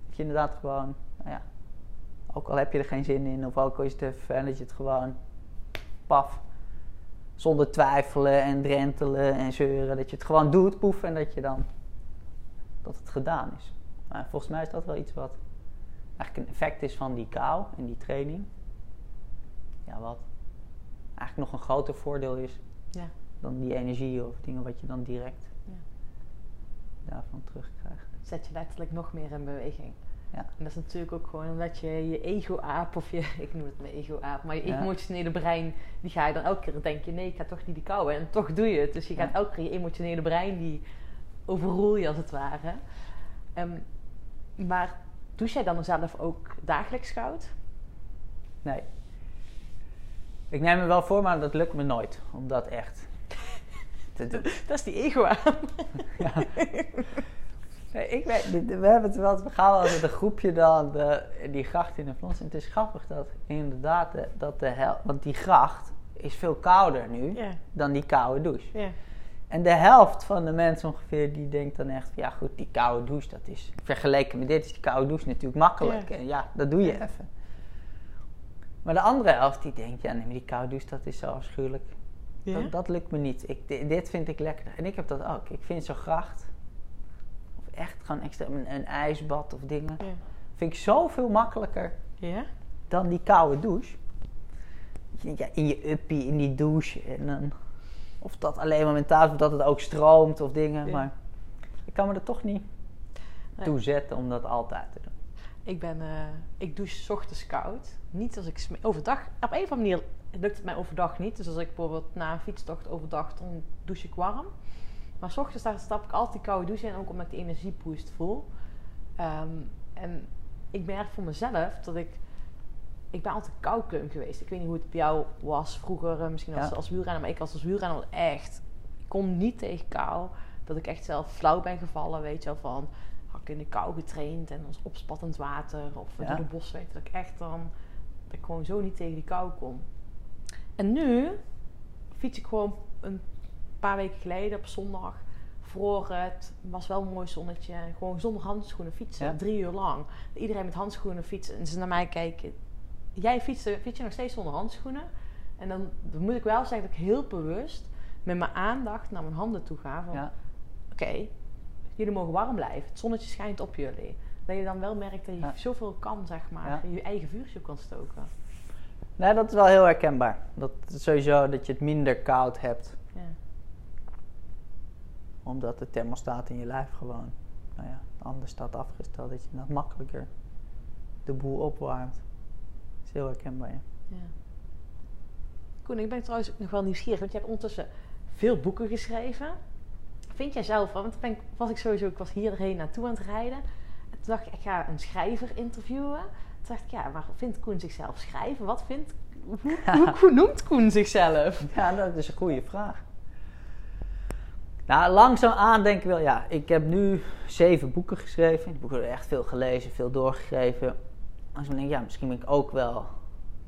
Dat je inderdaad gewoon, ja, ook al heb je er geen zin in of ook al is het vervelend, dat je het gewoon paf, zonder twijfelen en drentelen en zeuren, dat je het gewoon doet, poef, en dat je dan, dat het gedaan is. Maar volgens mij is dat wel iets wat eigenlijk een effect is van die kou en die training. Ja, wat eigenlijk nog een groter voordeel is Ja. dan die energie of dingen wat je dan direct Ja. daarvan terugkrijgt. Zet je letterlijk nog meer in beweging. Ja. En dat is natuurlijk ook gewoon omdat je je ego-aap, of je, ik noem het mijn ego-aap, maar je Ja. emotionele brein, die ga je dan elke keer denken, nee, ik ga toch niet die kou. En toch doe je het. Dus je Ja. gaat elke keer je emotionele brein, die overroel je als het ware. Ehm, maar douche jij dan zelf ook dagelijks koud? Nee. Ik neem me wel voor, maar dat lukt me nooit. Om dat echt te doen. Dat is die ego-aap. Ja. Nee, ik weet, we hebben het wel, we gaan wel met een groepje dan de, die gracht in de Flons. En het is grappig dat inderdaad, de, dat de hel, want die gracht is veel kouder nu dan die koude douche. En de helft van de mensen ongeveer, die denkt dan echt, ja goed, die koude douche, dat is, vergeleken met dit is die koude douche natuurlijk makkelijk. Ja. En ja, dat doe je even. Maar de andere helft die denkt, ja nee, maar die koude douche, dat is zo afschuwelijk. Dat, dat lukt me niet. Ik, di- dit vind ik lekker. En ik heb dat ook. Ik vind zo'n gracht, echt gewoon extra, een, een ijsbad of dingen, Ja. vind ik zoveel makkelijker Ja? dan die koude douche. Dat je denkt, ja, in je uppie, in die douche. En dan, of dat alleen maar mentaal of dat het ook stroomt of dingen. Ja. Maar ik kan me er toch niet Nee. toe zetten om dat altijd te doen. Ik ben, eh, ik douche 's ochtends koud. Niet als ik overdag, op een of andere manier lukt het mij overdag niet. Dus als ik bijvoorbeeld na een fietstocht overdag, dan douche ik warm. Maar 's ochtends daar stap ik altijd die koude douche in, ook omdat ik de energieboost voel. Ehm, en ik merk voor mezelf dat ik, ik ben altijd koukleum geweest. Ik weet niet hoe het bij jou was vroeger, eh, misschien als, Ja. als wielrenner, maar ik was als wielrenner echt, ik kon niet tegen kou. Dat ik echt zelf flauw ben gevallen, weet je wel, van had ik in de kou getraind en als opspattend water of Ja. door de bos weet dat ik echt dan dat ik gewoon zo niet tegen die kou kon. En nu fiets ik gewoon een paar weken geleden op zondag voor het was wel een mooi zonnetje gewoon zonder handschoenen fietsen Ja. drie uur lang iedereen met handschoenen fietsen en ze naar mij kijken jij fietst, fiets je nog steeds zonder handschoenen en dan, dan moet ik wel zeggen dat ik heel bewust met mijn aandacht naar mijn handen toe ga van Ja. oké, jullie mogen warm blijven. Het zonnetje schijnt op jullie. Dat je dan wel merkt dat je Ja. zoveel kan, zeg maar. Je eigen vuurtje op kan stoken. Nee, dat is wel heel herkenbaar. Dat sowieso dat je het minder koud hebt. Omdat de thermostaat in je lijf gewoon nou ja, anders staat afgesteld. Dat je dat makkelijker de boel opwarmt. Dat is heel herkenbaar, ja. ja. Koen, ik ben trouwens nog wel nieuwsgierig. Want je hebt ondertussen veel boeken geschreven. Vind jij zelf, want toen ben ik, was ik sowieso, ik was hierheen naartoe aan het rijden. En toen dacht ik, ik ga een schrijver interviewen. Toen dacht ik, ja, waar vindt Koen zichzelf schrijven? Wat vindt, hoe, hoe, hoe noemt Koen zichzelf? Ja, dat is een goede vraag. Nou, langzaamaan denk ik wel, ja, ik heb nu zeven boeken geschreven. Die boeken hebben echt veel gelezen, veel doorgegeven. Als ik denk, ja, misschien ben ik ook wel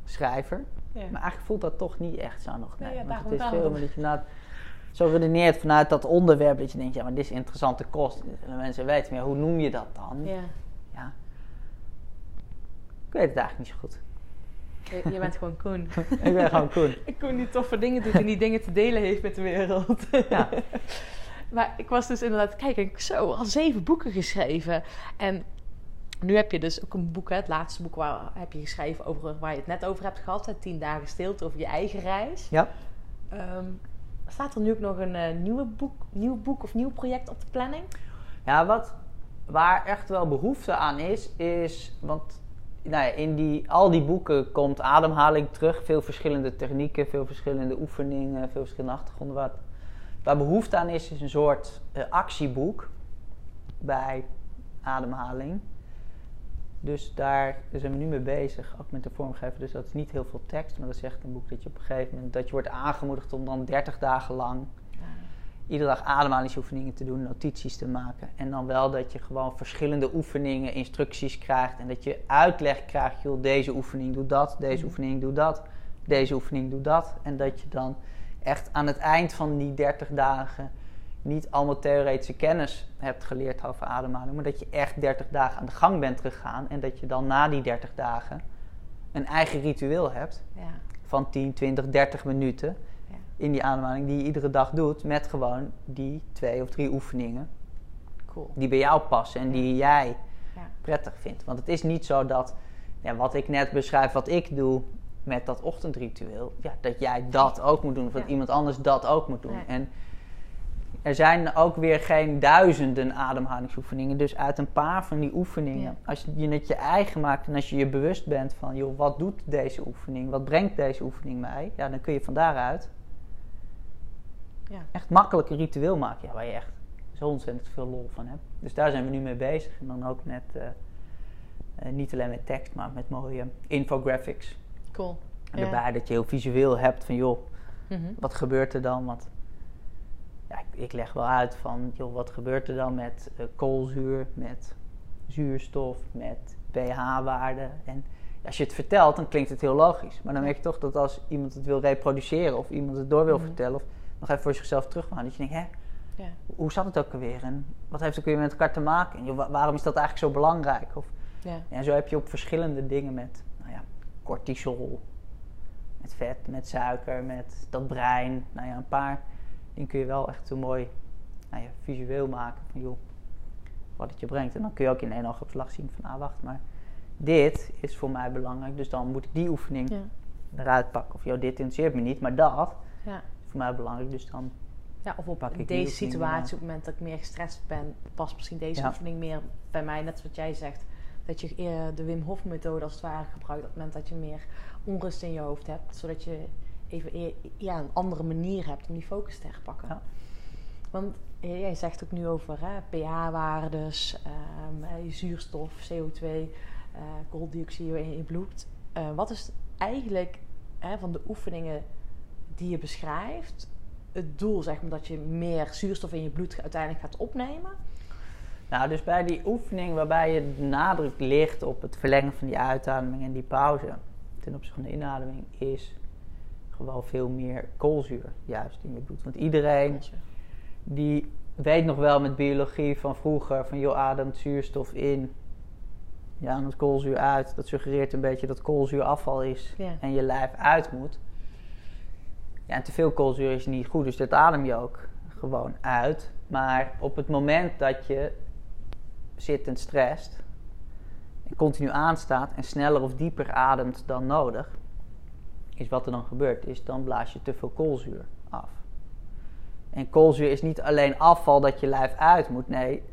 schrijver. Ja. Maar eigenlijk voelt dat toch niet echt zo nog. Nee, Nee, ja, want daarom- het is veel meer dat je nou zo redeneert vanuit dat onderwerp. Dat je denkt, ja, maar dit is interessante kost. En mensen weten, ja, hoe noem je dat dan? Ja. Ja. Ik weet het eigenlijk niet zo goed. Je, je bent gewoon Koen. ik ben gewoon Koen. Ik Koen die toffe dingen doet en die dingen te delen heeft met de wereld. Ja. maar ik was dus inderdaad, kijk, ik zo al zeven boeken geschreven. En nu heb je dus ook een boek, hè, het laatste boek waar heb je geschreven over waar je het net over hebt gehad. Hè, tien dagen stilte over je eigen reis. Ja. Ehm, staat er nu ook nog een eh, nieuwe boek, nieuw boek of nieuw project op de planning? Ja, wat, waar echt wel behoefte aan is, is... Want nou ja, in die, al die boeken komt ademhaling terug. Veel verschillende technieken, veel verschillende oefeningen, veel verschillende achtergronden. Wat, waar behoefte aan is, is een soort eh, actieboek bij ademhaling. Dus daar zijn we nu mee bezig, ook met de vormgever. Dus dat is niet heel veel tekst, maar dat is echt een boek dat je op een gegeven moment... dat je wordt aangemoedigd om dan 30 dagen lang iedere dag ademhalingsoefeningen te doen, notities te maken. En dan wel dat je gewoon verschillende oefeningen, instructies krijgt. En dat je uitleg krijgt, joh, deze oefening doe dat, deze oefening doe dat, deze oefening doe dat. En dat je dan echt aan het eind van die 30 dagen niet allemaal theoretische kennis hebt geleerd over ademhaling. Maar dat je echt 30 dagen aan de gang bent gegaan. En dat je dan na die 30 dagen een eigen ritueel hebt Ja. van 10, 20, 30 minuten. In die ademhaling die je iedere dag doet met gewoon die twee of drie oefeningen Cool. die bij jou passen en die jij Ja. prettig vindt. Want het is niet zo dat ja, wat ik net beschrijf, wat ik doe met dat ochtendritueel, ja, dat jij dat ook moet doen of dat iemand anders dat ook moet doen. En er zijn ook weer geen duizenden ademhalingsoefeningen. Dus uit een paar van die oefeningen, als je het je eigen maakt en als je je bewust bent van, joh, wat doet deze oefening? Wat brengt deze oefening mij? Ja, dan kun je van daaruit Ja. echt makkelijk een ritueel maken. Ja, waar je echt zo ontzettend veel lol van hebt. Dus daar zijn we nu mee bezig. En dan ook met, eh, eh, niet alleen met tekst, maar met mooie infographics. Cool. En Ja. daarbij dat je heel visueel hebt van, joh, Mhm. wat gebeurt er dan? Want ja, ik, ik leg wel uit van, joh, wat gebeurt er dan met eh, koolzuur, met zuurstof, met pH-waarden. En als je het vertelt, dan klinkt het heel logisch. Maar dan merk je toch dat als iemand het wil reproduceren of iemand het door wil Mhm. vertellen of nog even voor zichzelf teruggaan, dat je denkt, hè, Ja. hoe zat het ook alweer? En wat heeft het ook weer met elkaar te maken? En joh, waarom is dat eigenlijk zo belangrijk? Of, Ja. ja, en zo heb je op verschillende dingen met nou ja, cortisol, met vet, met suiker, met dat brein. Nou ja, een paar dingen kun je wel echt zo mooi nou ja, visueel maken van joh, wat het je brengt. En dan kun je ook in één oogopslag zien van ah wacht, maar dit is voor mij belangrijk. Dus dan moet ik die oefening Ja. eruit pakken. Of joh, dit interesseert me niet, maar dat Ja. Voor mij belangrijk. Dus dan Ja, of op deze situatie, op het moment dat ik meer gestrest ben, past misschien deze Ja. oefening meer bij mij. Net wat jij zegt, dat je eh, de Wim Hof methode als het ware gebruikt op het moment dat je meer onrust in je hoofd hebt. Zodat je even eer- ja, een andere manier hebt om die focus te herpakken. Ja. Want eh, jij zegt ook nu over pH-waardes, je zuurstof, CO2, eh, kooldioxide in je bloed. Wat is eigenlijk hè, van de oefeningen die je beschrijft, het doel zeg maar dat je meer zuurstof in je bloed uiteindelijk gaat opnemen? Nou, dus bij die oefening waarbij je de nadruk ligt op het verlengen van die uitademing en die pauze ten opzichte van de inademing, is gewoon veel meer koolzuur juist in je bloed. Want iedereen die weet nog wel met biologie van vroeger van joh, ademt zuurstof in, je ademt koolzuur uit. Dat suggereert een beetje dat koolzuur afval is Ja. en je lijf uit moet. En te veel koolzuur is niet goed, dus dat adem je ook gewoon uit. Maar op het moment dat je zittend stresst en continu aanstaat en sneller of dieper ademt dan nodig, is wat er dan gebeurt, is dan blaas je te veel koolzuur af. En koolzuur is niet alleen afval dat je lijf uit moet, nee,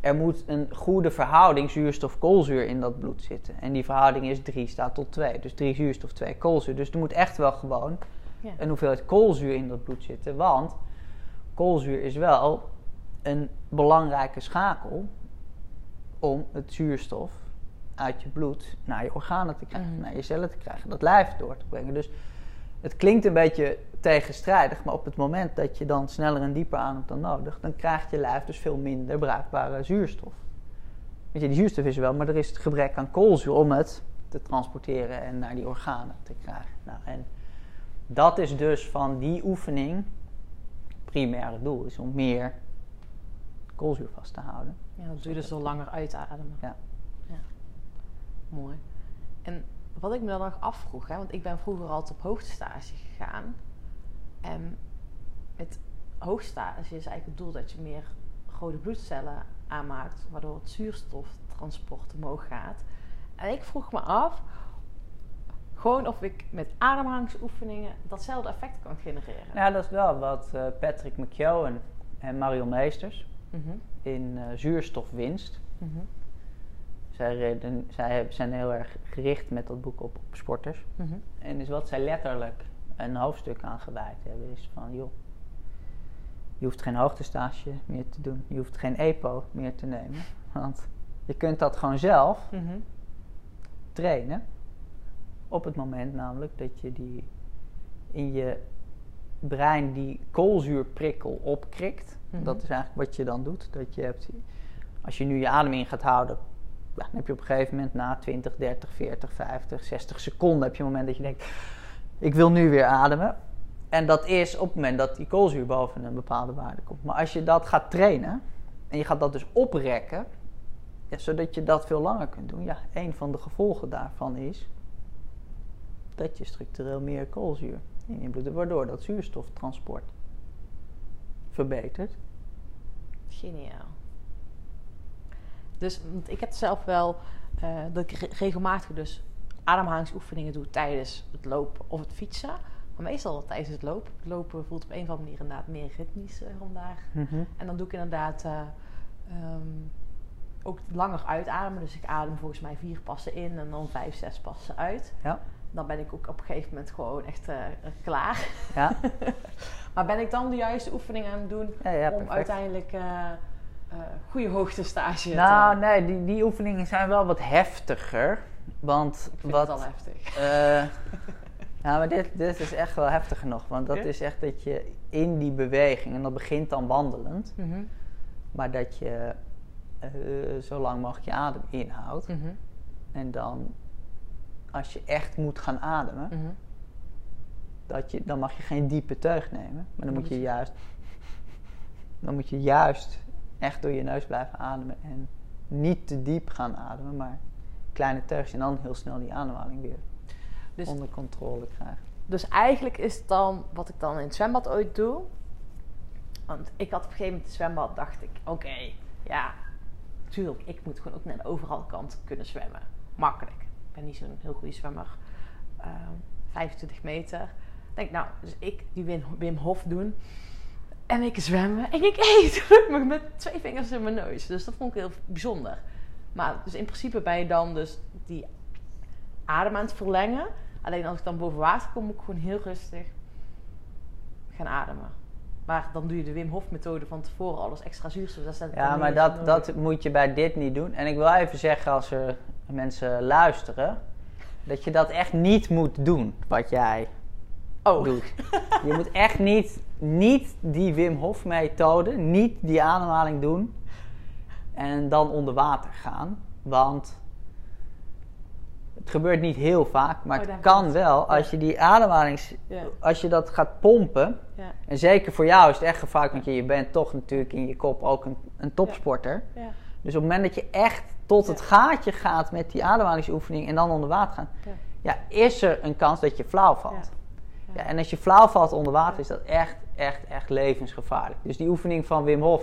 er moet een goede verhouding zuurstof-koolzuur in dat bloed zitten. En die verhouding is 3 staat tot 2. Dus 3 zuurstof, 2 koolzuur. Dus er moet echt wel gewoon Ja. een hoeveelheid koolzuur in dat bloed zitten. Want koolzuur is wel een belangrijke schakel om het zuurstof uit je bloed naar je organen te krijgen, Mhm. naar je cellen te krijgen, dat lijf door te brengen. Dus het klinkt een beetje tegenstrijdig, maar op het moment dat je dan sneller en dieper ademt dan nodig, dan krijgt je lijf dus veel minder bruikbare zuurstof. Weet je, die zuurstof is er wel, maar er is het gebrek aan koolzuur om het te transporteren en naar die organen te krijgen. Nou, en dat is dus van die oefening primaire doel, is om meer koolzuur vast te houden. Ja, dat doe je dus door langer uitademen. Ja. ja. Mooi. En wat ik me dan nog afvroeg, hè, want ik ben vroeger altijd op hoogtestage gegaan. En met hoogtestage is eigenlijk het doel dat je meer rode bloedcellen aanmaakt, waardoor het zuurstoftransport omhoog gaat. En ik vroeg me af, gewoon of ik met ademhalingsoefeningen datzelfde effect kan genereren. Ja, dat is wel wat eh, Patrick McKeown en Marion Meesters Mhm, in eh, zuurstofwinst. mhm. zij, reden, zij zijn heel erg gericht met dat boek op, op sporters. Mhm. En dus wat zij letterlijk een hoofdstuk aan gewijd hebben is van joh, je hoeft geen hoogtestage meer te doen. Je hoeft geen EPO meer te nemen. Want je kunt dat gewoon zelf trainen. Op het moment namelijk dat je die in je brein die koolzuurprikkel opkrikt. Mhm. Dat is eigenlijk wat je dan doet. Dat je hebt, als je nu je adem in gaat houden, ja, dan heb je op een gegeven moment na 20, 30, 40, 50, 60 seconden heb je een moment dat je denkt, ik wil nu weer ademen. En dat is op het moment dat die koolzuur boven een bepaalde waarde komt. Maar als je dat gaat trainen en je gaat dat dus oprekken, ja, zodat je dat veel langer kunt doen. Ja, een van de gevolgen daarvan is dat je structureel meer koolzuur in je bloed hebt, waardoor dat zuurstoftransport verbetert. Geniaal. Dus want ik heb zelf wel eh, dat ik re- regelmatig dus ademhalingsoefeningen doe tijdens het lopen of het fietsen. Maar meestal tijdens het lopen. Het lopen voelt op een of andere manier inderdaad meer ritmisch eh, vandaag. En dan doe ik inderdaad eh, ehm, ook langer uitademen. Dus ik adem volgens mij vier passen in en dan vijf, zes passen uit. Ja. Dan ben ik ook op een gegeven moment gewoon echt eh, klaar. Ja, Maar ben ik dan de juiste oefening aan het doen ja, ja om uiteindelijk eh eh goede hoogtestage te Nou, nee, die, die oefeningen zijn wel wat heftiger. Want Ik vind wat. het al heftig. ja, maar dit, dit is echt wel heftiger nog. Want dat is echt dat je in die beweging, en dat begint dan wandelend, Mhm, maar dat je zo lang mogelijk je adem inhoudt. mhm, En dan, als je echt moet gaan ademen, mhm. dat je, dan mag je geen diepe teug nemen. Maar dan moet je juist, dan moet je juist echt door je neus blijven ademen en niet te diep gaan ademen, maar kleine teugjes en dan heel snel die ademhaling weer Dus, onder controle krijgen. dus eigenlijk is het dan wat ik dan in het zwembad ooit doe. Want ik had op een gegeven moment het zwembad, dacht ik, oké, ja, tuurlijk, ik moet gewoon ook naar de overal kant kunnen zwemmen. Makkelijk. Ik ben niet zo'n heel goede zwemmer. Ehm, 25 meter. Ik denk, nou, dus ik die Wim, Wim Hof doen. En ik zwemmen. En ik eet me met twee vingers in mijn neus. Dus dat vond ik heel bijzonder. Maar dus in principe ben je dan dus die adem aan het verlengen. Alleen als ik dan boven water kom, moet ik gewoon heel rustig gaan ademen. Maar dan doe je de Wim Hof methode van tevoren alles extra zuurstof. Dat Ja, maar dat, nodig. dat moet je bij dit niet doen. En ik wil even zeggen, als er mensen luisteren, dat je dat echt niet moet doen, wat jij Oh, doet. Je moet echt niet, niet die Wim Hof methode, niet die ademhaling doen en dan onder water gaan. Want het gebeurt niet heel vaak, maar Oh, het kan wel als je die ademhalings... Ja. Als je dat gaat pompen, en zeker voor jou is het echt gevaarlijk, want je, je bent toch natuurlijk in je kop ook een, een topsporter. Dus op het moment dat je echt tot het gaatje gaat met die ademhalingsoefening en dan onder water gaan, Ja. ja, is er een kans dat je flauw valt. Ja. Ja, en als je flauw valt onder water, is dat echt, echt, echt levensgevaarlijk. Dus die oefening van Wim Hof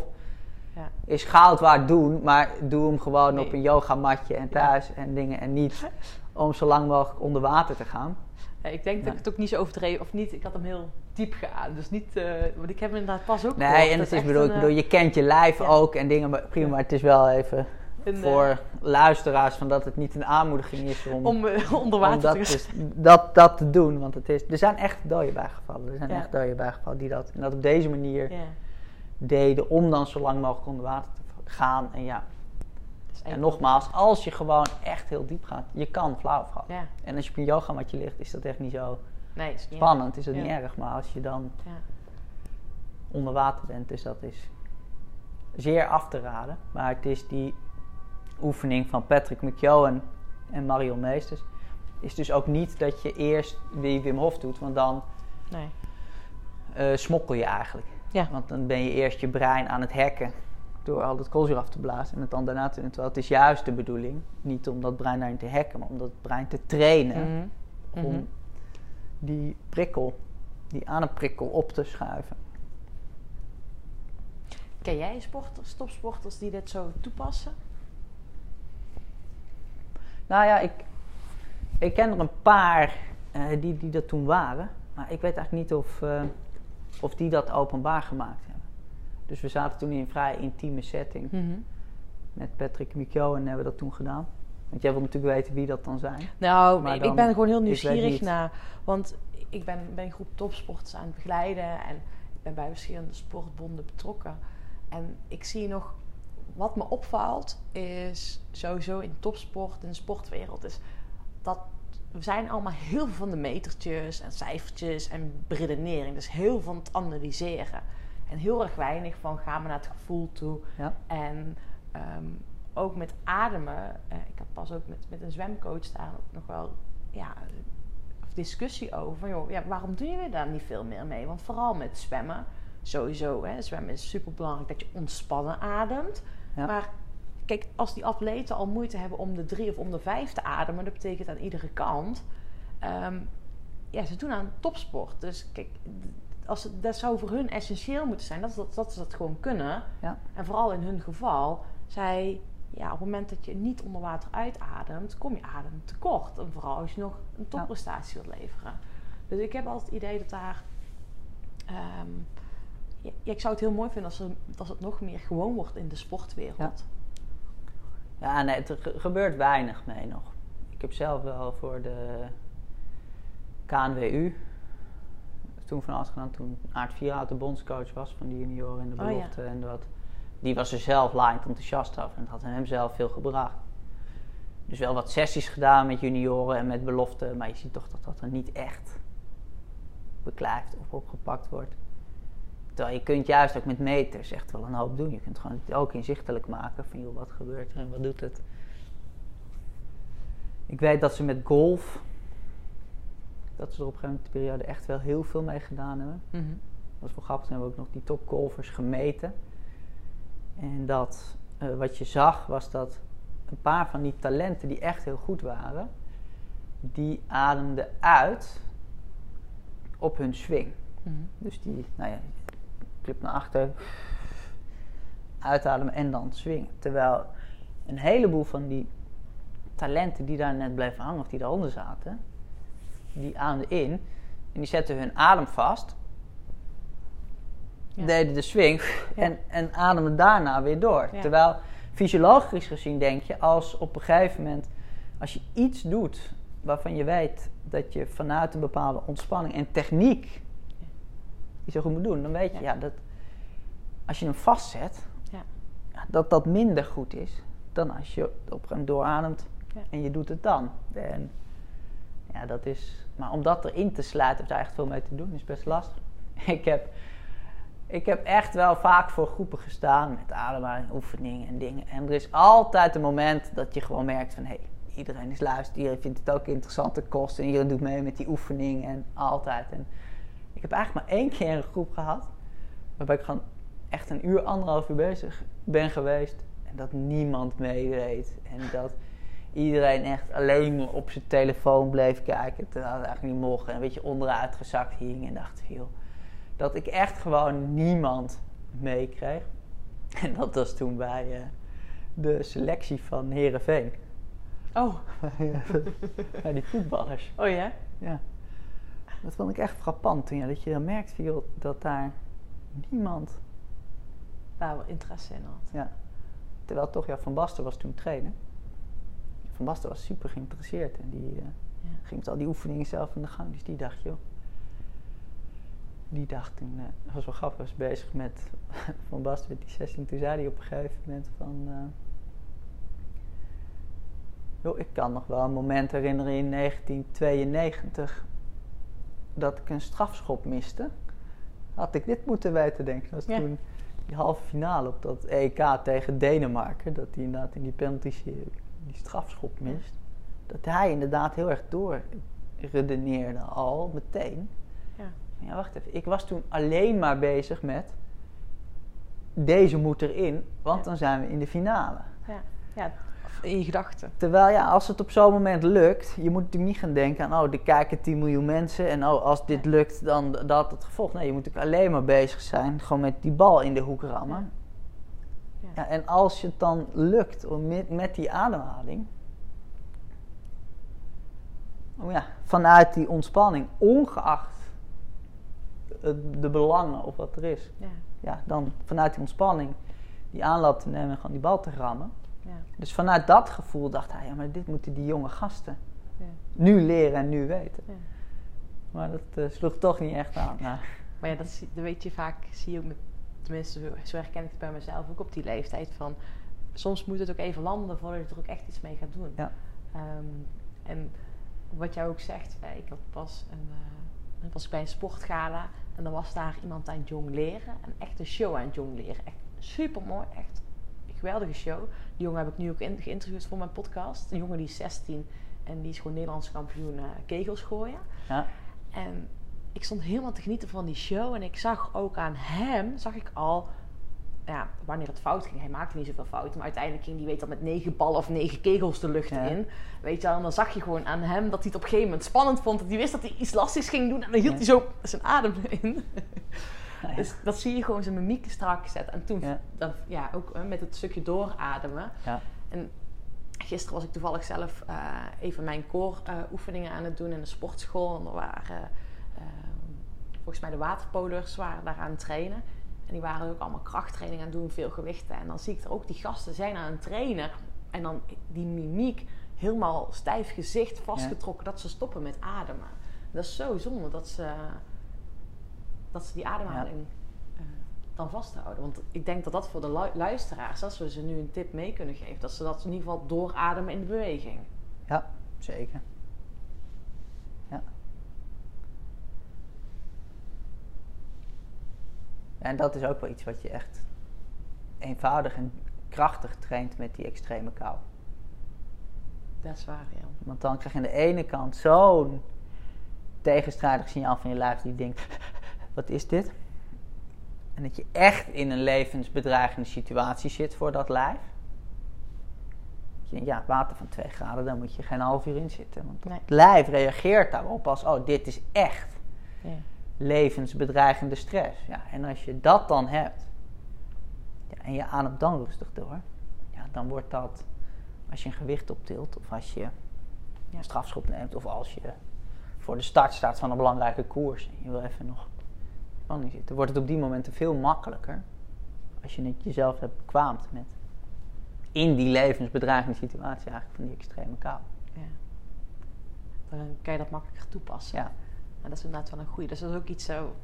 ja. is goud waard doen, maar doe hem gewoon Nee. op een yogamatje en thuis en dingen. En niet om zo lang mogelijk onder water te gaan. Ja, ik denk dat ik het ook niet zo overdreven, of niet, ik had hem heel diep geademd. Dus niet, eh, want ik heb hem inderdaad pas ook gehoord. Nee, en Dat het is, bedoel, een, bedoel, eh, je kent je lijf ja. ook en dingen, maar prima, maar het is wel even een, eh, voor luisteraars van dat het niet een aanmoediging is om, om eh, onder om water dat, te gaan. dus, dat, dat te doen. Want het is, er zijn echt doden bijgevallen. Er zijn Ja. echt doden bijgevallen die dat, en dat op deze manier Ja, deden om dan zo lang mogelijk onder water te gaan. En ja, is en nogmaals, als je gewoon echt heel diep gaat, je kan flauw vallen. Ja, En als je op een yogamatje ligt, is dat echt niet zo nee, is niet spannend, is dat Ja. niet erg. Maar als je dan Ja. onder water bent, dus dat is zeer af te raden. Maar het is die oefening van Patrick McKeown en Marion Meesters. Is dus ook niet dat je eerst die Wim Hof doet, want dan Nee. eh, smokkel je eigenlijk. Ja. Want dan ben je eerst je brein aan het hacken door al het koolzuur af te blazen en het dan daarna te doen. Terwijl het is juist de bedoeling, niet om dat brein daarin te hacken, maar om dat brein te trainen Mhm. om Mhm. die prikkel, die ademprikkel op te schuiven. Ken jij sporters, topsporters die dit zo toepassen? Nou ja, ik, ik ken er een paar eh, die, die dat toen waren. Maar ik weet eigenlijk niet of, eh, of die dat openbaar gemaakt hebben. Dus we zaten toen in een vrij intieme setting. Mhm. Met Patrick Mikko en hebben dat toen gedaan. Want jij wil natuurlijk weten wie dat dan zijn. Nou, ik ben gewoon heel nieuwsgierig naar. Want ik ben, ben een groep topsporters aan het begeleiden. En ik ben bij verschillende sportbonden betrokken. En ik zie nog. Wat me opvalt is sowieso in topsport, in de sportwereld, is dat we zijn allemaal heel veel van de metertjes en cijfertjes en beredenering. Dus heel veel van het analyseren. En heel erg weinig van gaan we naar het gevoel toe. Ja. En ehm, ook met ademen. eh, ik had pas ook met, met een zwemcoach daar nog wel ja, discussie over. Van, joh, ja, waarom doen jullie daar niet veel meer mee? Want vooral met zwemmen, sowieso, hè, zwemmen is super belangrijk dat je ontspannen ademt. Ja. Maar kijk, als die atleten al moeite hebben om de drie of om de vijf te ademen, dat betekent aan iedere kant. ehm, ja, ze doen aan topsport. Dus kijk, als het, dat zou voor hun essentieel moeten zijn, dat, dat, dat ze dat gewoon kunnen. Ja. En vooral in hun geval, zij, ja, op het moment dat je niet onder water uitademt, kom je adem tekort. En vooral als je nog een topprestatie wilt leveren. Dus ik heb altijd het idee dat daar. ehm, ja, ja, ik zou het heel mooi vinden als, er, als het nog meer gewoon wordt in de sportwereld. Ja, nee, er ge- gebeurt weinig mee nog. Ik heb zelf wel voor de KNWU toen van alles gedaan toen Aart Vierhout de bondscoach was van die junioren en de Oh, ja. belofte en wat. Die was er zelf laaiend enthousiast over en dat had hem zelf veel gebracht. Dus wel wat sessies gedaan met junioren en met belofte, maar je ziet toch dat dat er niet echt beklijft of opgepakt wordt. Terwijl je kunt juist ook met meters echt wel een hoop doen. Je kunt gewoon ook inzichtelijk maken van joh, wat gebeurt er en wat doet het. Ik weet dat ze met golf, dat ze er op een gegeven moment de periode echt wel heel veel mee gedaan hebben. Mhm. Dat is wel grappig, toen hebben we ook nog die topgolfers gemeten. En dat, eh, wat je zag, was dat een paar van die talenten die echt heel goed waren, die ademden uit op hun swing. Mhm. Dus die, nou ja, clip naar achter, uitademen en dan swingen. Terwijl een heleboel van die talenten die daar net bleven hangen of die daaronder zaten, die ademden in en die zetten hun adem vast, Ja. deden de swing en, en ademden daarna weer door. Ja. Terwijl fysiologisch gezien denk je, als op een gegeven moment, als je iets doet waarvan je weet dat je vanuit een bepaalde ontspanning en techniek die zo goed moet doen, dan weet je Ja. ja. dat als je hem vastzet, Ja. dat dat minder goed is dan als je op een doorademt en je doet het dan. En ja, dat is. Maar om dat erin te sluiten, daar echt veel mee te doen, is best lastig. Ik heb, ik heb echt wel vaak voor groepen gestaan met ademhaling, oefeningen en dingen. En er is altijd een moment dat je gewoon merkt van hé, hey, iedereen is luistert, iedereen vindt het ook interessante kost en iedereen doet mee met die oefening en altijd. En ik heb eigenlijk maar één keer een groep gehad waarbij ik gewoon echt een uur, anderhalf uur bezig ben geweest en dat niemand meedeed en dat iedereen echt alleen op zijn telefoon bleef kijken terwijl het eigenlijk niet mocht en een beetje onderuit gezakt hing en dacht joh, dat ik echt gewoon niemand meekreeg. En dat was toen bij eh, de selectie van Herenveen. Oh, bij die voetballers. oh ja? Ja. Dat vond ik echt frappant toen. Ja, dat je dan merkt van, joh, dat daar niemand... Daar wel interesse in had. Ja. Terwijl toch, ja, Van Basten was toen trainer. Van Basten was super geïnteresseerd. En die eh, Ja. ging met al die oefeningen zelf aan de gang. Dus die dacht, joh... Die dacht toen... dat was wel grappig. was bezig met Van Basten met die 16. Toen zei hij op een gegeven moment van... eh, joh, ik kan nog wel een moment herinneren in 1992... dat ik een strafschop miste. Had ik dit moeten weten, denk ik. Dat was Ja. toen die halve finale op dat EK tegen Denemarken. Dat hij inderdaad in die penalties die die strafschop mist. Dat hij inderdaad heel erg doorredeneerde al meteen. Ja. Ja, wacht even. Ik was toen alleen maar bezig met... Deze moet erin, want Ja. dan zijn we in de finale. Ja, ja in je gedachten. Terwijl ja, als het op zo'n moment lukt, je moet natuurlijk niet gaan denken aan, oh, er kijken 10 miljoen mensen en oh, als dit lukt, dan dat het gevolg. Nee, je moet natuurlijk alleen maar bezig zijn, gewoon met die bal in de hoek rammen. Ja. Ja, en als je het dan lukt om met, met die ademhaling, oh ja, vanuit die ontspanning, ongeacht het- de belangen of wat er is, Ja. ja, dan vanuit die ontspanning die aanloop te nemen en gewoon die bal te rammen. Ja. Dus vanuit dat gevoel dacht hij, ja, maar dit moeten die jonge gasten Ja. nu leren en nu weten. Ja. Maar dat eh, sloeg toch niet echt aan. Nou, Maar ja, dat, dat weet je vaak, zie je ook met, tenminste zo, herken ik het bij mezelf ook op die leeftijd van, soms moet het ook even landen voordat je er ook echt iets mee gaat doen. Ja. Ehm, en wat jij ook zegt, eh, ik had pas een, ik was bij een sportgala en dan was daar iemand aan het jongleren, een echte show aan het jongleren. Echt super mooi, echt een geweldige show. Die jongen heb ik nu ook in, geïnterviewd voor mijn podcast. Een jongen die is 16 en die is gewoon Nederlands kampioen eh, kegels gooien. ja. En ik stond helemaal te genieten van die show. En ik zag ook aan hem, zag ik al, ja, wanneer het fout ging. Hij maakte niet zoveel fouten. Maar uiteindelijk ging hij, weet dat met negen ballen of negen kegels de lucht Ja. in. Weet je wel, en dan zag je gewoon aan hem dat hij het op een gegeven moment spannend vond. Dat hij wist dat hij iets lastigs ging doen. En dan hield Ja. hij zo zijn adem in. Ja. Dus dat zie je gewoon zijn mimiek strak zetten. En toen, Ja. dat, ja, ook eh, met het stukje doorademen. Ja. En gisteren was ik toevallig zelf eh, even mijn core-oefeningen aan het doen in de sportschool. En er waren eh, volgens mij de waterpolers waren daar aan het trainen. En die waren ook allemaal krachttraining aan het doen, veel gewichten. En dan zie ik er ook die gasten zijn aan het trainen. En dan die mimiek, helemaal stijf gezicht vastgetrokken, dat ze stoppen met ademen. Dat is zo zonde dat ze, dat ze die ademhaling eh, dan vasthouden. Want ik denk dat dat voor de lu- luisteraars, als we ze nu een tip mee kunnen geven, dat ze dat in ieder geval doorademen in de beweging. ja, zeker. Ja. En dat is ook wel iets wat je echt eenvoudig en krachtig traint met die extreme kou. Dat is waar, ja. Want dan krijg je aan de ene kant zo'n tegenstrijdig signaal van je lijf die denkt, wat is dit? En dat je echt in een levensbedreigende situatie zit voor dat lijf. Ja, water van 2 graden, daar moet je geen half uur in zitten. Want Nee. het lijf reageert daarop als, oh, dit is echt ja. levensbedreigende stress. Ja, en als je dat dan hebt, ja, en je ademt dan rustig door, ja, dan wordt dat, als je een gewicht optilt, of als je een strafschop neemt, of als je voor de start staat van een belangrijke koers en je wil even nog spanning zitten, wordt het op die momenten veel makkelijker als je het jezelf hebt bekwaamd met in die levensbedreigende situatie eigenlijk van die extreme kou. ja. Dan kan je dat makkelijker toepassen. Ja, En dat is inderdaad wel een goede. Dus dat is ook iets zo,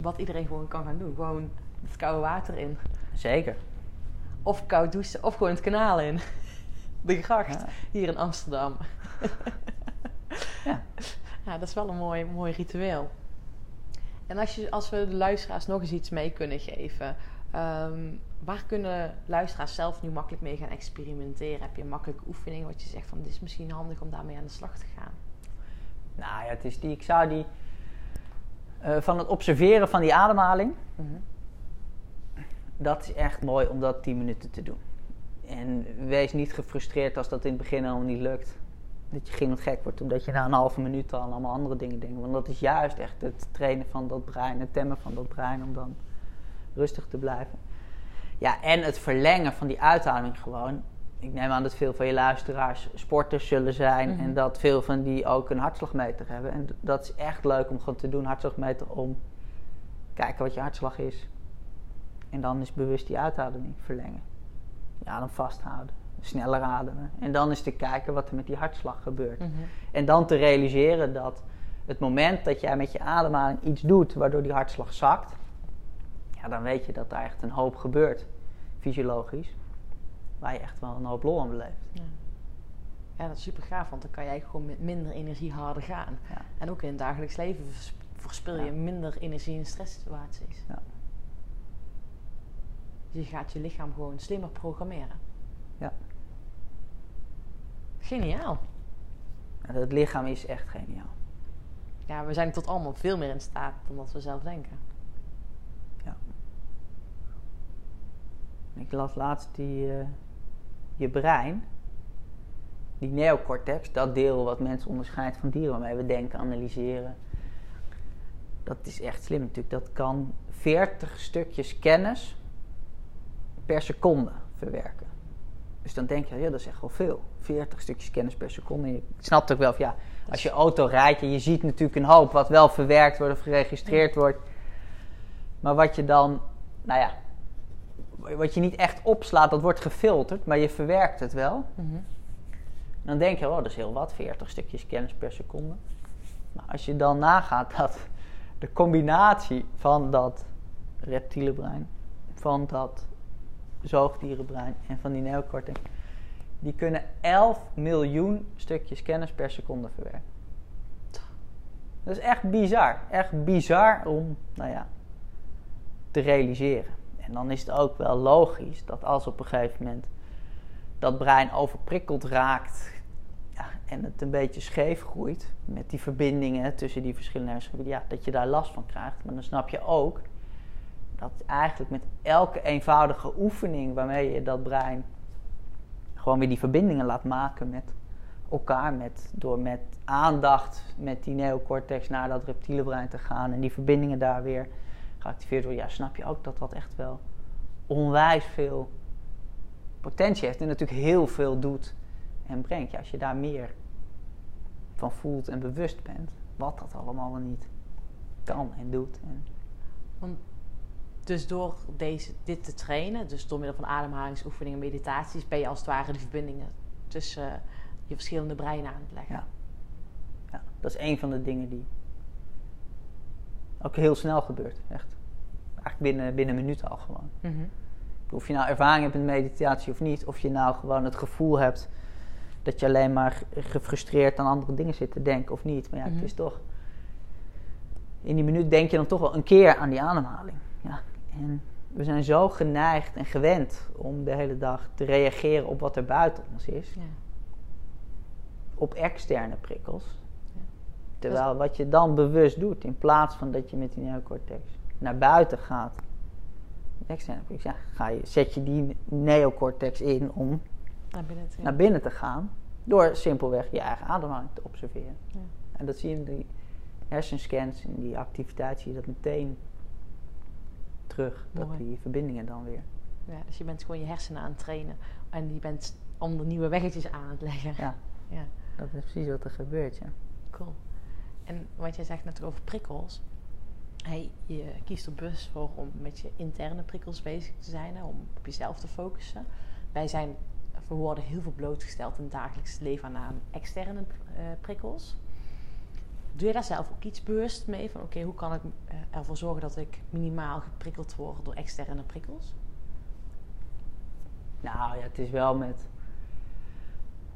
wat iedereen gewoon kan gaan doen. Gewoon het koude water in. zeker. Of koud douchen, of gewoon het kanaal in. De gracht, Ja. hier in Amsterdam. Ja. Ja, dat is wel een mooi, mooi ritueel. En als, je, als we de luisteraars nog eens iets mee kunnen geven... ehm, waar kunnen luisteraars zelf nu makkelijk mee gaan experimenteren? Heb je een makkelijke oefening wat je zegt van... dit is misschien handig om daarmee aan de slag te gaan? Nou ja, het is die, ik zou die eh, van het observeren van die ademhaling, dat is echt mooi om dat 10 minuten te doen. En wees niet gefrustreerd als dat in het begin al niet lukt. Dat je gillend gek wordt, omdat je na een halve minuut al allemaal andere dingen denkt. Want dat is juist echt het trainen van dat brein, het temmen van dat brein om dan rustig te blijven. Ja, en het verlengen van die uitademing gewoon. Ik neem aan dat veel van je luisteraars sporters zullen zijn. Mhm. En dat veel van die ook een hartslagmeter hebben. En dat is echt leuk om gewoon te doen, hartslagmeter, om kijken wat je hartslag is. En dan is bewust die uitademing verlengen. Ja, dan vasthouden. Sneller ademen. En dan is te kijken wat er met die hartslag gebeurt. Mhm. En dan te realiseren dat het moment dat jij met je ademhaling iets doet waardoor die hartslag zakt, ja, dan weet je dat daar echt een hoop gebeurt, fysiologisch, waar je echt wel een hoop lol aan beleeft. Ja. ja, dat is super gaaf, want dan kan jij gewoon met minder energie harder gaan. Ja. En ook in het dagelijks leven vers- verspil je Ja. minder energie in stresssituaties. Ja. Dus je gaat je lichaam gewoon slimmer programmeren. Ja. Geniaal. En het lichaam is echt geniaal. Ja, we zijn tot allemaal veel meer in staat dan dat we zelf denken. En Ik las laatst die, eh, je brein, die neocortex, dat deel wat mensen onderscheidt van dieren waarmee we denken, analyseren. Dat is echt slim natuurlijk. Dat kan 40 stukjes kennis per seconde verwerken. Dus dan denk je, ja, dat is echt wel veel. 40 stukjes kennis per seconde. Je snapt ook wel, van, ja, als je auto rijdt, en je ziet natuurlijk een hoop wat wel verwerkt wordt of geregistreerd wordt. Maar wat je dan, nou ja, wat je niet echt opslaat, dat wordt gefilterd, maar je verwerkt het wel. Mhm. Dan denk je, oh, dat is heel wat, 40 stukjes kennis per seconde. Nou, als je dan nagaat dat de combinatie van dat reptiele brein, van dat zoogdierenbrein en van die neocortex, die kunnen 11 miljoen stukjes kennis per seconde verwerken. Dat is echt bizar. Echt bizar om, nou ja, te realiseren. En dan is het ook wel logisch dat als op een gegeven moment dat brein overprikkeld raakt ja, en het een beetje scheef groeit met die verbindingen tussen die verschillende hersengebieden, ja, dat je daar last van krijgt. Maar dan snap je ook dat eigenlijk met elke eenvoudige oefening waarmee je dat brein gewoon weer die verbindingen laat maken met elkaar, met, door met aandacht met die neocortex naar dat reptiele brein te gaan en die verbindingen daar weer geactiveerd worden, ja, snap je ook dat dat echt wel onwijs veel potentie heeft en natuurlijk heel veel doet en brengt. Ja, als je daar meer van voelt en bewust bent, wat dat allemaal niet kan en doet. En, Want dus door deze, dit te trainen, dus door middel van ademhalingsoefeningen, meditaties, ben je als het ware de verbindingen tussen eh, je verschillende breinen aan het leggen. Ja. ja, dat is een van de dingen die ook heel snel gebeurt. Echt. Eigenlijk binnen, binnen minuten al gewoon. Mhm. Of je nou ervaring hebt met meditatie of niet, of je nou gewoon het gevoel hebt dat je alleen maar gefrustreerd aan andere dingen zit te denken of niet. Maar ja, Mhm. het is toch. In die minuut denk je dan toch wel een keer aan die ademhaling. En we zijn zo geneigd en gewend om de hele dag te reageren op wat er buiten ons is, Ja. op externe prikkels. Ja. Terwijl wat je dan bewust doet, in plaats van dat je met die neocortex naar buiten gaat, externe prikkels, ja, ga je, zet je die neocortex in om Naar binnen te naar binnen te gaan. Door simpelweg je eigen ademhaling te observeren. Ja. En dat zie je in die hersenscans, in die activiteit, zie je dat meteen terug. Dat Mooi. die verbindingen dan weer. Ja, dus je bent gewoon je hersenen aan het trainen. En je bent om de nieuwe weggetjes aan het leggen. Ja, Ja, dat is precies wat er gebeurt, ja. cool. En wat jij zegt net over prikkels. Hey, je kiest er bewust voor om met je interne prikkels bezig te zijn. Hè, om op jezelf te focussen. Wij zijn, we worden heel veel blootgesteld in het dagelijks leven aan externe eh, prikkels. Doe je daar zelf ook iets bewust mee? Van oké, hoe kan ik eh, ervoor zorgen dat ik minimaal geprikkeld word door externe prikkels? Nou ja, het is wel met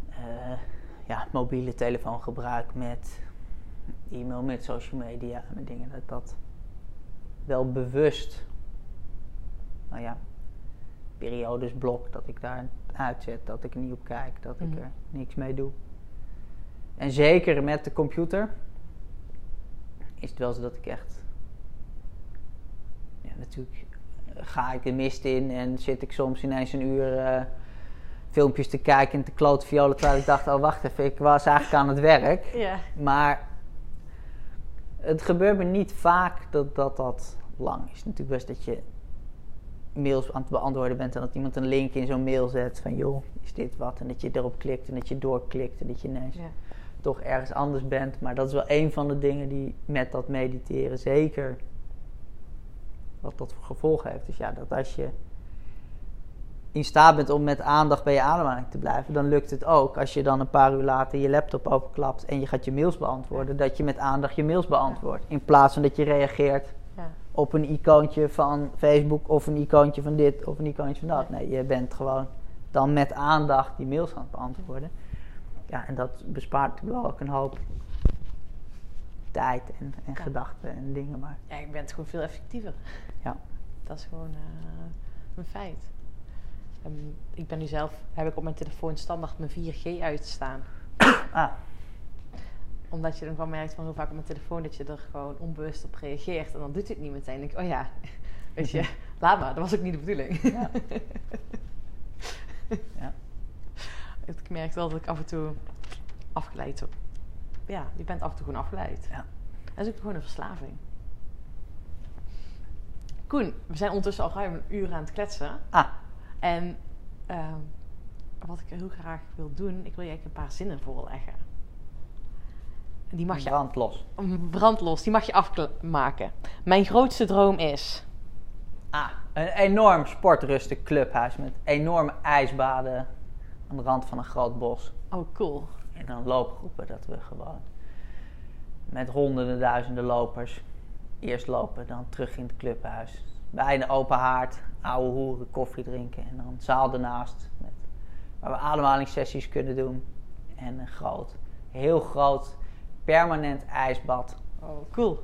eh, ja, mobiele telefoongebruik, met e-mail, met social media, met dingen dat dat wel bewust, nou ja, periodes blok, dat ik daar uitzet, dat ik er niet op kijk, dat ik Mhm. er niks mee doe. En zeker met de computer is het wel zo dat ik echt, ja, natuurlijk ga ik de mist in en zit ik soms ineens een uur eh, filmpjes te kijken en te kloot violen. Terwijl ik dacht, oh wacht even, ik was eigenlijk aan het werk. Ja. Maar het gebeurt me niet vaak dat dat, dat lang is. Natuurlijk best dat je mails aan het beantwoorden bent en dat iemand een link in zo'n mail zet van joh, is dit wat? En dat je erop klikt en dat je doorklikt en dat je ineens Ja. Toch ergens anders bent. Maar dat is wel een van de dingen die met dat mediteren zeker wat dat voor gevolgen heeft. Dus ja, dat als je in staat bent om met aandacht bij je ademhaling te blijven, dan lukt het ook als je dan een paar uur later je laptop overklapt en je gaat je mails beantwoorden, dat je met aandacht je mails beantwoordt. In plaats van dat je reageert Ja. op een icoontje van Facebook of een icoontje van dit of een icoontje van dat. Nee, je bent gewoon dan met aandacht die mails aan het beantwoorden. Ja, en dat bespaart natuurlijk wel ook een hoop tijd en, en Ja. gedachten en dingen. Maar Ja, je bent gewoon veel effectiever. Ja. Dat is gewoon eh, een feit. Ehm, ik ben nu zelf, heb ik op mijn telefoon standaard mijn 4G uitstaan. ah, Omdat je dan gewoon merkt van hoe vaak op mijn telefoon dat je er gewoon onbewust op reageert. En dan doet het niet meteen. Denk ik, oh ja, weet je, laat maar. Dat was ook niet de bedoeling. ja. ja. Ik merk wel dat ik af en toe afgeleid word. Ja, je bent af en toe gewoon afgeleid. Ja. Dat is ook gewoon een verslaving. Koen, we zijn ondertussen al ruim een uur aan het kletsen. Ah, En ehm, wat ik heel graag wil doen, ik wil je eigenlijk een paar zinnen voorleggen. En Die mag je brand los. brandlos, die mag je afmaken. Mijn grootste droom is. Ah, Een enorm sportrustig clubhuis met enorme ijsbaden aan de rand van een groot bos. Oh, cool. En dan loopgroepen dat we gewoon met honderden duizenden lopers eerst lopen, dan terug in het clubhuis. Bij een open haard, oude hoeren, koffie drinken en dan zaal ernaast met, waar we ademhalingssessies kunnen doen. En een groot, heel groot, permanent ijsbad Oh, cool.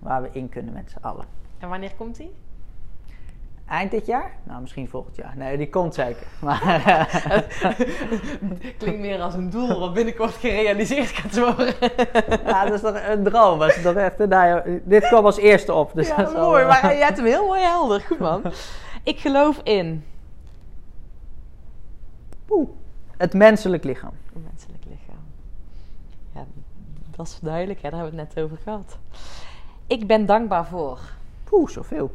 waar we in kunnen met z'n allen. En wanneer komt die? Eind dit jaar? Nou, misschien volgend jaar. Nee, die komt zeker. Maar Klinkt meer als een doel wat binnenkort gerealiseerd gaat worden. ja, dat is toch een droom. Was het toch echt, nou ja, dit kwam als eerste op. Dus ja, dat is mooi. eh, Maar jij hebt hem heel mooi helder. Goed man. Ik geloof in Poeh. Het menselijk lichaam. een menselijk lichaam. Ja, dat is duidelijk. Hè? Daar hebben we het net over gehad. Ik ben dankbaar voor. Poeh, zoveel.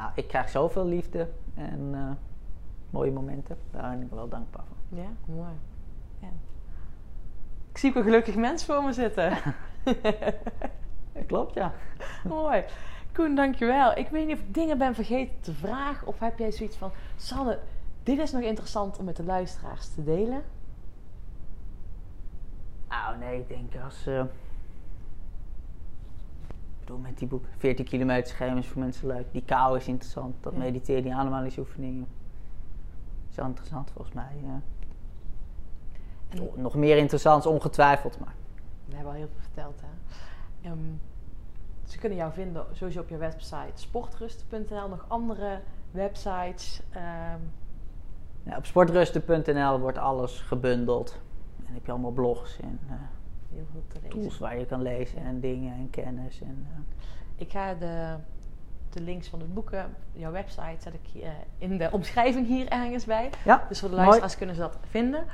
Nou, ik krijg zoveel liefde en eh, mooie momenten. Daar ben ik wel dankbaar voor. Ja, mooi. Ja. Ik zie ook een gelukkig mens voor me zitten. Klopt, ja. mooi. Koen, dankjewel. Ik weet niet of ik dingen ben vergeten te vragen. Of heb jij zoiets van... Sanne, dit is nog interessant om met de luisteraars te delen. Nou, nee, ik denk als... eh, met die boek 14 kilometer schema is voor mensen leuk. Die kou is interessant. Dat Ja. mediteren, die ademhalingsoefeningen. Is wel interessant volgens mij. ja. En- Nog meer interessants ongetwijfeld, maar... We hebben al heel veel verteld, hè. Ehm, ze kunnen jou vinden sowieso op je website sportrust.nl. Nog andere websites. ehm, Ja, op sportrusten.nl wordt alles gebundeld. En heb je allemaal blogs en eh, heel veel te lezen. tools waar je kan lezen en dingen en kennis. En, eh, Ik ga de, de links van de boeken, jouw website, zet ik eh, in de omschrijving hier ergens bij. ja, Dus voor de Mooi. luisteraars kunnen ze dat vinden.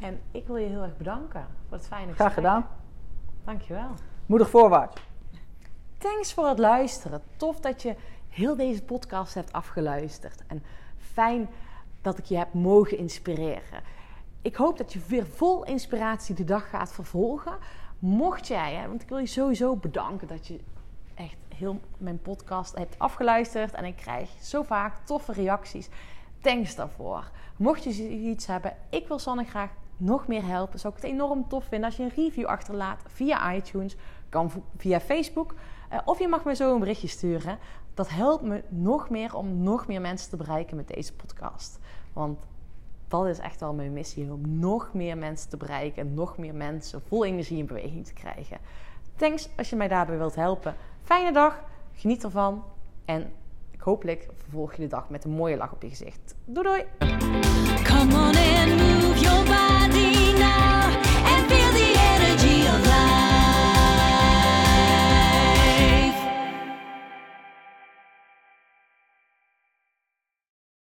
En ik wil je heel erg bedanken voor het fijne graag gesprek. gedaan. Dankjewel. Moedig voorwaarts. Thanks voor het luisteren. Tof dat je heel deze podcast hebt afgeluisterd. En fijn dat ik je heb mogen inspireren. Ik hoop dat je weer vol inspiratie de dag gaat vervolgen. Mocht jij, hè, want ik wil je sowieso bedanken dat je echt heel mijn podcast hebt afgeluisterd. En ik krijg zo vaak toffe reacties. Thanks daarvoor. Mocht je iets hebben, ik wil Sanne graag nog meer helpen. Zou ik het enorm tof vinden als je een review achterlaat via iTunes. Kan via Facebook. Eh, of je mag me zo een berichtje sturen. Dat helpt me nog meer om nog meer mensen te bereiken met deze podcast. Want dat is echt wel mijn missie. Om nog meer mensen te bereiken. En nog meer mensen vol energie in beweging te krijgen. Thanks als je mij daarbij wilt helpen. Fijne dag. Geniet ervan. En hopelijk vervolg je de dag met een mooie lach op je gezicht. Doei doei! Come on and move your body.